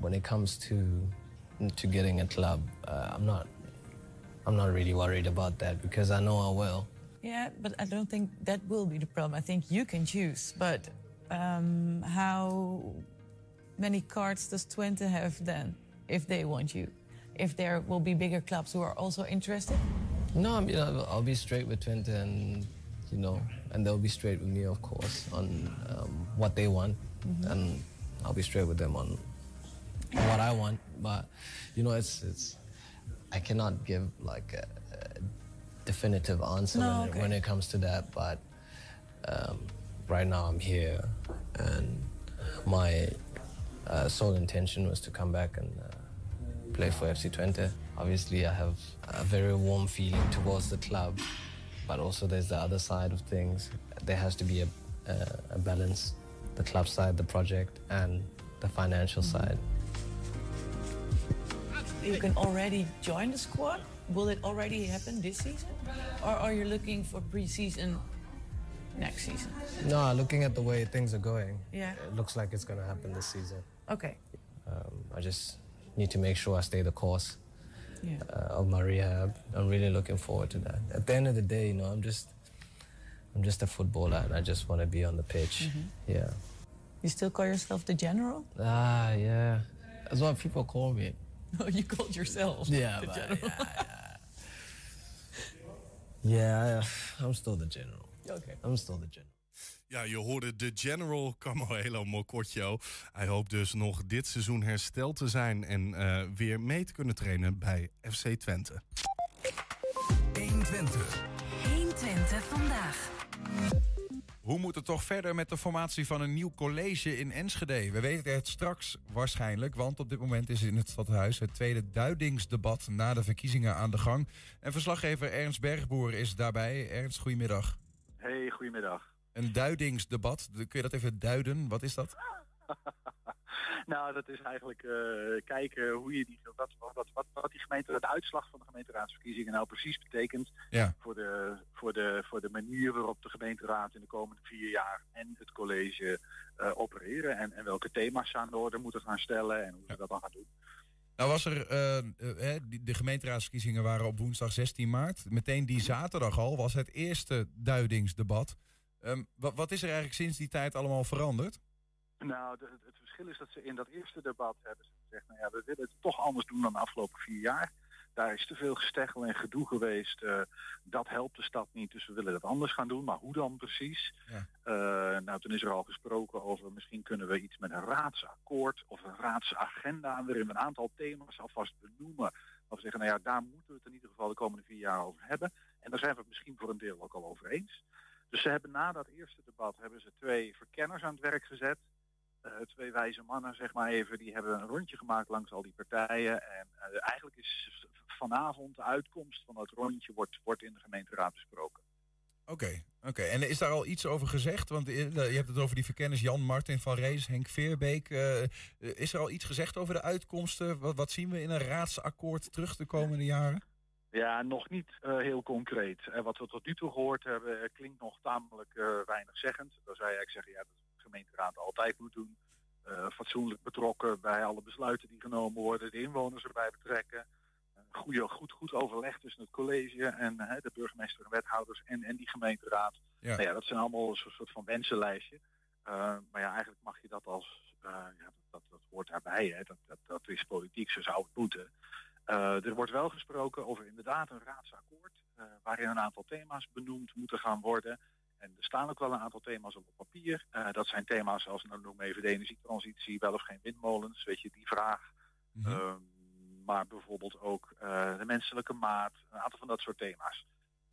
When it comes to to getting a club, uh, I'm not I'm not really worried about that because I know I will. Yeah, but I don't think that will be the problem. I think you can choose. But um, how many cards does Twente have then if they want you? If there will be bigger clubs who are also interested? No, I mean, I'll, I'll be straight with Twente and, you know, and they'll be straight with me, of course, on um, what they want. And I'll be straight with them on what I want. But, you know, it's, it's I cannot give like a, a definitive answer No, when, okay. it, when it comes to that. But um, right now I'm here and my uh, sole intention was to come back and uh, play for FC Twente. Obviously, I have a very warm feeling towards the club, but also there's the other side of things. There has to be a, a, a balance the club side, the project, and the financial side. You can already join the squad. Will it already happen this season? Or are you looking for pre-season next season? No, looking at the way things are going, Yeah. it looks like it's going to happen this season. Okay. Um, I just need to make sure I stay the course uh, of my rehab. I'm really looking forward to that. At the end of the day, you know, I'm just I'm just a footballer and I just want to be on the pitch. Yeah. You still call yourself the general? Ah, yeah. That's what people call me. <laughs> Oh, you called yourself Yeah, the but- general. <laughs> Yeah, I, I'm still the general. Okay. I'm still the general. Ja, je hoorde de General Camoelo Mokotjo. Hij hoopt dus nog dit seizoen hersteld te zijn en eh, weer mee te kunnen trainen bij FC Twente. 120. 120 vandaag. Hoe moet het toch verder met de formatie van een nieuw college in Enschede? We weten het straks waarschijnlijk, want op dit moment is in het stadhuis het tweede duidingsdebat na de verkiezingen aan de gang. En verslaggever Ernst Bergboer is daarbij. Ernst, goedemiddag. Hey, goedemiddag. Een duidingsdebat, kun je dat even duiden? Wat is dat? <laughs> Nou, dat is eigenlijk eh, kijken hoe je die, wat, wat, wat, wat die gemeente, de uitslag van de gemeenteraadsverkiezingen nou precies betekent Ja. voor, de, voor, de, voor de manier waarop de gemeenteraad in de komende vier jaar en het college eh, opereren. En, en welke thema's ze aan de orde moeten gaan stellen en hoe ze dat dan gaan doen. Nou was er, eh, de gemeenteraadsverkiezingen waren op woensdag 16 maart. Meteen die zaterdag al was het eerste duidingsdebat. Ehm, wat, wat is er eigenlijk sinds die tijd allemaal veranderd? Nou, de- het verschil is dat ze in dat eerste debat hebben ze gezegd, nou ja, we willen het toch anders doen dan de afgelopen vier jaar. Daar is te veel gesteggel en gedoe geweest. eh, dat helpt de stad niet, dus we willen dat anders gaan doen. Maar hoe dan precies? Eh, nou, toen is er al gesproken over misschien kunnen we iets met een raadsakkoord of een raadsagenda, waarin we een aantal thema's alvast benoemen. Of zeggen, nou ja, daar moeten we het in ieder geval de komende vier jaar over hebben. En daar zijn we het misschien voor een deel ook al over eens. Dus ze hebben na dat eerste debat hebben ze twee verkenners aan het werk gezet. Eh, twee wijze mannen, zeg maar even, die hebben een rondje gemaakt langs al die partijen. En eh, eigenlijk is vanavond de uitkomst van dat rondje wordt, wordt in de gemeenteraad besproken. Oké, oké. En is daar al iets over gezegd? Want eh, je hebt het over die verkenners Jan Martin van Rees, Henk Veerbeek. Is er al iets gezegd over de uitkomsten? Wat, wat zien we in een raadsakkoord terug de komende jaren? Ja, nog niet eh, heel concreet. En wat we tot nu toe gehoord hebben, eh, klinkt nog tamelijk eh weinig zeggend. Dan zou je eigenlijk zeggen, ja, dat de gemeenteraad altijd moet doen. Eh, fatsoenlijk betrokken bij alle besluiten die genomen worden, de inwoners erbij betrekken. Eh, goede, goed, goed overleg tussen het college en eh, de burgemeester en wethouders en, en die gemeenteraad. Ja. Nou ja, dat zijn allemaal een soort, soort van wensenlijstje. Eh, maar ja, eigenlijk mag je dat als, eh, ja, dat, dat, dat hoort daarbij, hè. Dat, dat, dat is politiek, zo zou het moeten. Eh, er wordt wel gesproken over inderdaad een raadsakkoord, eh, waarin een aantal thema's benoemd moeten gaan worden. En er staan ook wel een aantal thema's op papier. Eh, dat zijn thema's als, nou noem even de energietransitie, wel of geen windmolens, weet je, die vraag. Ehm, maar bijvoorbeeld ook de menselijke maat, een aantal van dat soort thema's.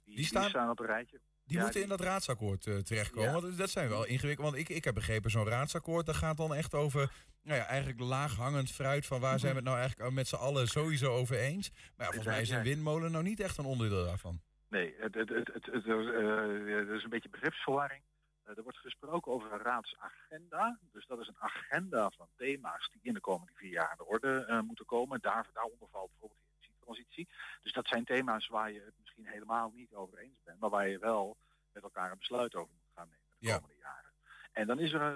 Die, die staan- staan, op een rijtje. Die Ja, moeten in dat raadsakkoord terechtkomen. Ja. Want dat zijn wel ingewikkeld. Want ik, ik heb begrepen, zo'n raadsakkoord, dat gaat dan echt over, nou ja, eigenlijk laaghangend fruit van waar zijn we het nou eigenlijk met z'n allen sowieso over eens. Maar ja, volgens mij is een windmolen nou niet echt een onderdeel daarvan. Nee, het, het, het, het, het- eh, er is een beetje begripsverwarring. Eh, er wordt gesproken over een raadsagenda. Dus dat is een agenda van thema's die in de komende vier jaar aan de orde eh, moeten komen. Daar, daaronder valt bijvoorbeeld de energietransitie. Dus dat zijn thema's waar je het misschien helemaal niet over eens bent. Maar waar je wel met elkaar een besluit over moet gaan nemen de komende jaren. En dan is er een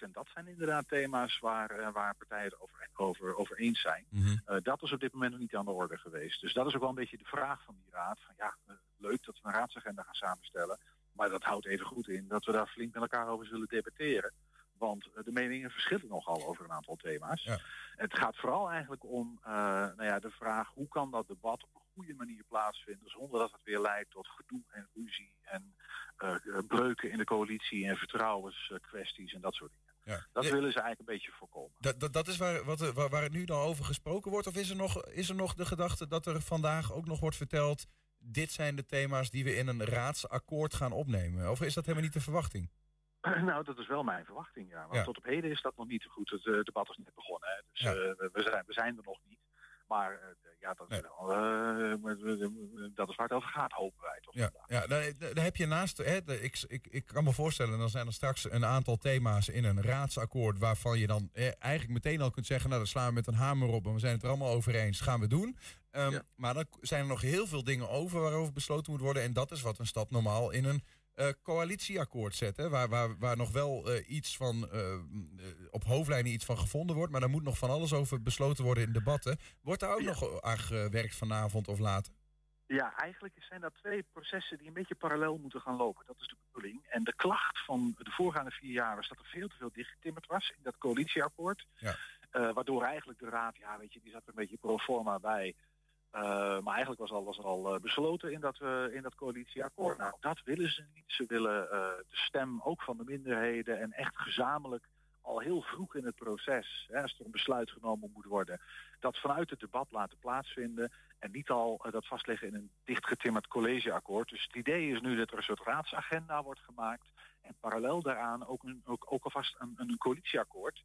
En dat zijn inderdaad thema's waar, eh, waar partijen het over, over, over eens zijn. Eh, dat is op dit moment nog niet aan de orde geweest. Dus dat is ook wel een beetje de vraag van die raad. Van ja, eh, leuk dat we een raadsagenda gaan samenstellen. Maar dat houdt even goed in dat we daar flink met elkaar over zullen debatteren. Want de meningen verschillen nogal over een aantal thema's. Het gaat vooral eigenlijk om nou ja, de vraag hoe kan dat debat op goede manier plaatsvinden zonder dat het weer leidt tot gedoe en ruzie en eh, breuken in de coalitie en vertrouwenskwesties en dat soort dingen. Ja. Dat Ja. willen ze eigenlijk een beetje voorkomen. Dat, dat, dat is waar, wat, er- waar, waar het nu dan over gesproken wordt? Of is er, nog, is er nog de gedachte dat er vandaag ook nog wordt verteld... dit zijn de thema's die we in een raadsakkoord gaan opnemen? Of is dat helemaal niet de verwachting? <clears throat> Nou, dat is wel mijn verwachting, ja. Want Ja. tot op heden is dat nog niet goed. Het eh, debat is net begonnen, hè. dus eh, we zijn, we zijn er nog niet. Maar eh, ja, dat is, wel, eh, dat is waar het over gaat, hopen wij toch. Ja, ja daar, daar heb je naast. Hè, de- ik, ik, ik kan me voorstellen, dan zijn er straks een aantal thema's in een raadsakkoord. waarvan je dan eh, eigenlijk meteen al kunt zeggen. Nou, dan slaan we met een hamer op en we zijn het er allemaal over eens. Gaan we doen. Ehm, Maar dan zijn er nog heel veel dingen over waarover besloten moet worden. En dat is wat een stad normaal in een eh, coalitieakkoord zetten. Waar, waar, waar nog wel eh, iets van, eh, op hoofdlijnen iets van gevonden wordt. Maar daar moet nog van alles over besloten worden in debatten. Wordt daar ook nog aan gewerkt vanavond of later? Ja, eigenlijk zijn dat twee processen die een beetje parallel moeten gaan lopen. Dat is de bedoeling. En de klacht van de voorgaande vier jaar was dat er veel te veel dichtgetimmerd was in dat coalitieakkoord. Ja. Waardoor eigenlijk de raad, ja weet je, die zat er een beetje pro forma bij. Eh, maar eigenlijk was al, al eh, besloten in dat, eh, in dat coalitieakkoord. Nou, dat willen ze niet. Ze willen de stem ook van de minderheden en echt gezamenlijk al heel vroeg in het proces, hè, als er een besluit genomen moet worden, dat vanuit het debat laten plaatsvinden en niet al dat vastleggen in een dichtgetimmerd collegeakkoord. Dus het idee is nu dat er een soort raadsagenda wordt gemaakt en parallel daaraan ook, een, ook, ook alvast een, een coalitieakkoord.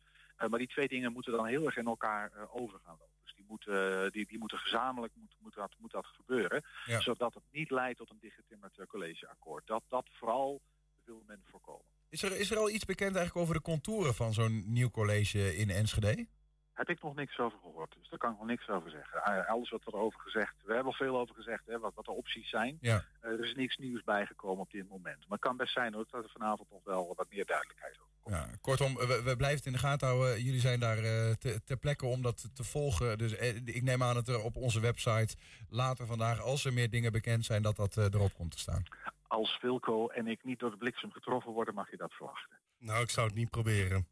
Maar die twee dingen moeten dan heel erg in elkaar eh, over gaan lopen. Die moeten, eh, die, die moeten gezamenlijk moet, moet dat, moet dat gebeuren. Ja. Zodat het niet leidt tot een dichtgetimmerd eh, collegeakkoord. Dat, dat vooral wil men voorkomen. Is er, is er al iets bekend eigenlijk over de contouren van zo'n nieuw college in Enschede? Heb ik nog niks over gehoord. Dus daar kan ik nog niks over zeggen. Eh, alles wat er over gezegd, we hebben al veel over gezegd, hè, wat, wat de opties zijn. Ja. Eh, er is niks nieuws bijgekomen op dit moment. Maar het kan best zijn hoor, dat er vanavond nog wel wat meer duidelijkheid over Ja, kortom, we, we blijven het in de gaten houden. Jullie zijn daar eh, te- ter plekke om dat te volgen. Dus eh, ik neem aan dat er op onze website later vandaag, als er meer dingen bekend zijn, dat dat eh, erop komt te staan. Als Wilco en ik niet door de bliksem getroffen worden, mag je dat verwachten. Nou, ik zou het niet proberen.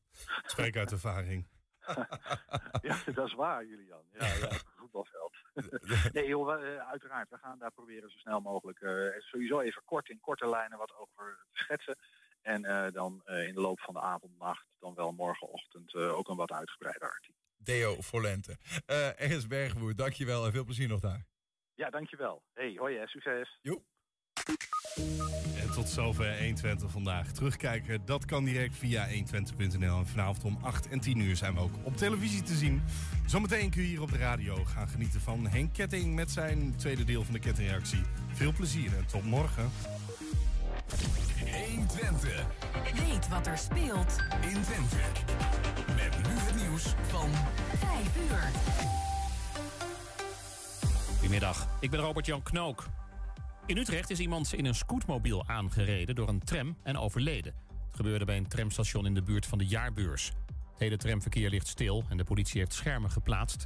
Spreek uit ervaring. <laughs> ja, dat is waar, Julian. Ja, ja voetbalveld. <laughs> nee, joh, we, uiteraard. We gaan daar proberen zo snel mogelijk eh, sowieso even kort in korte lijnen wat over te schetsen. En eh, dan eh, in de loop van de avond, nacht, dan wel morgenochtend eh, ook een wat uitgebreider artikel. Deo Volente. Eh Ernst Bergwoer, dankjewel en veel plezier nog daar. Ja, dankjewel. Hey, hoi hè, succes. Jo. En tot zover 120 vandaag. Terugkijken, dat kan direct via 120.nl. En vanavond om 8 en 10 uur zijn we ook op televisie te zien. Zometeen kun je hier op de radio gaan genieten van Henk Ketting met zijn tweede deel van de kettingreactie. Veel plezier en tot morgen. 120. Weet wat er speelt in Twente. Met nu het nieuws van 5 uur. Goedemiddag, ik ben Robert-Jan Knook. In Utrecht is iemand in een scootmobiel aangereden door een tram en overleden. Het gebeurde bij een tramstation in de buurt van de jaarbeurs. Het hele tramverkeer ligt stil en de politie heeft schermen geplaatst...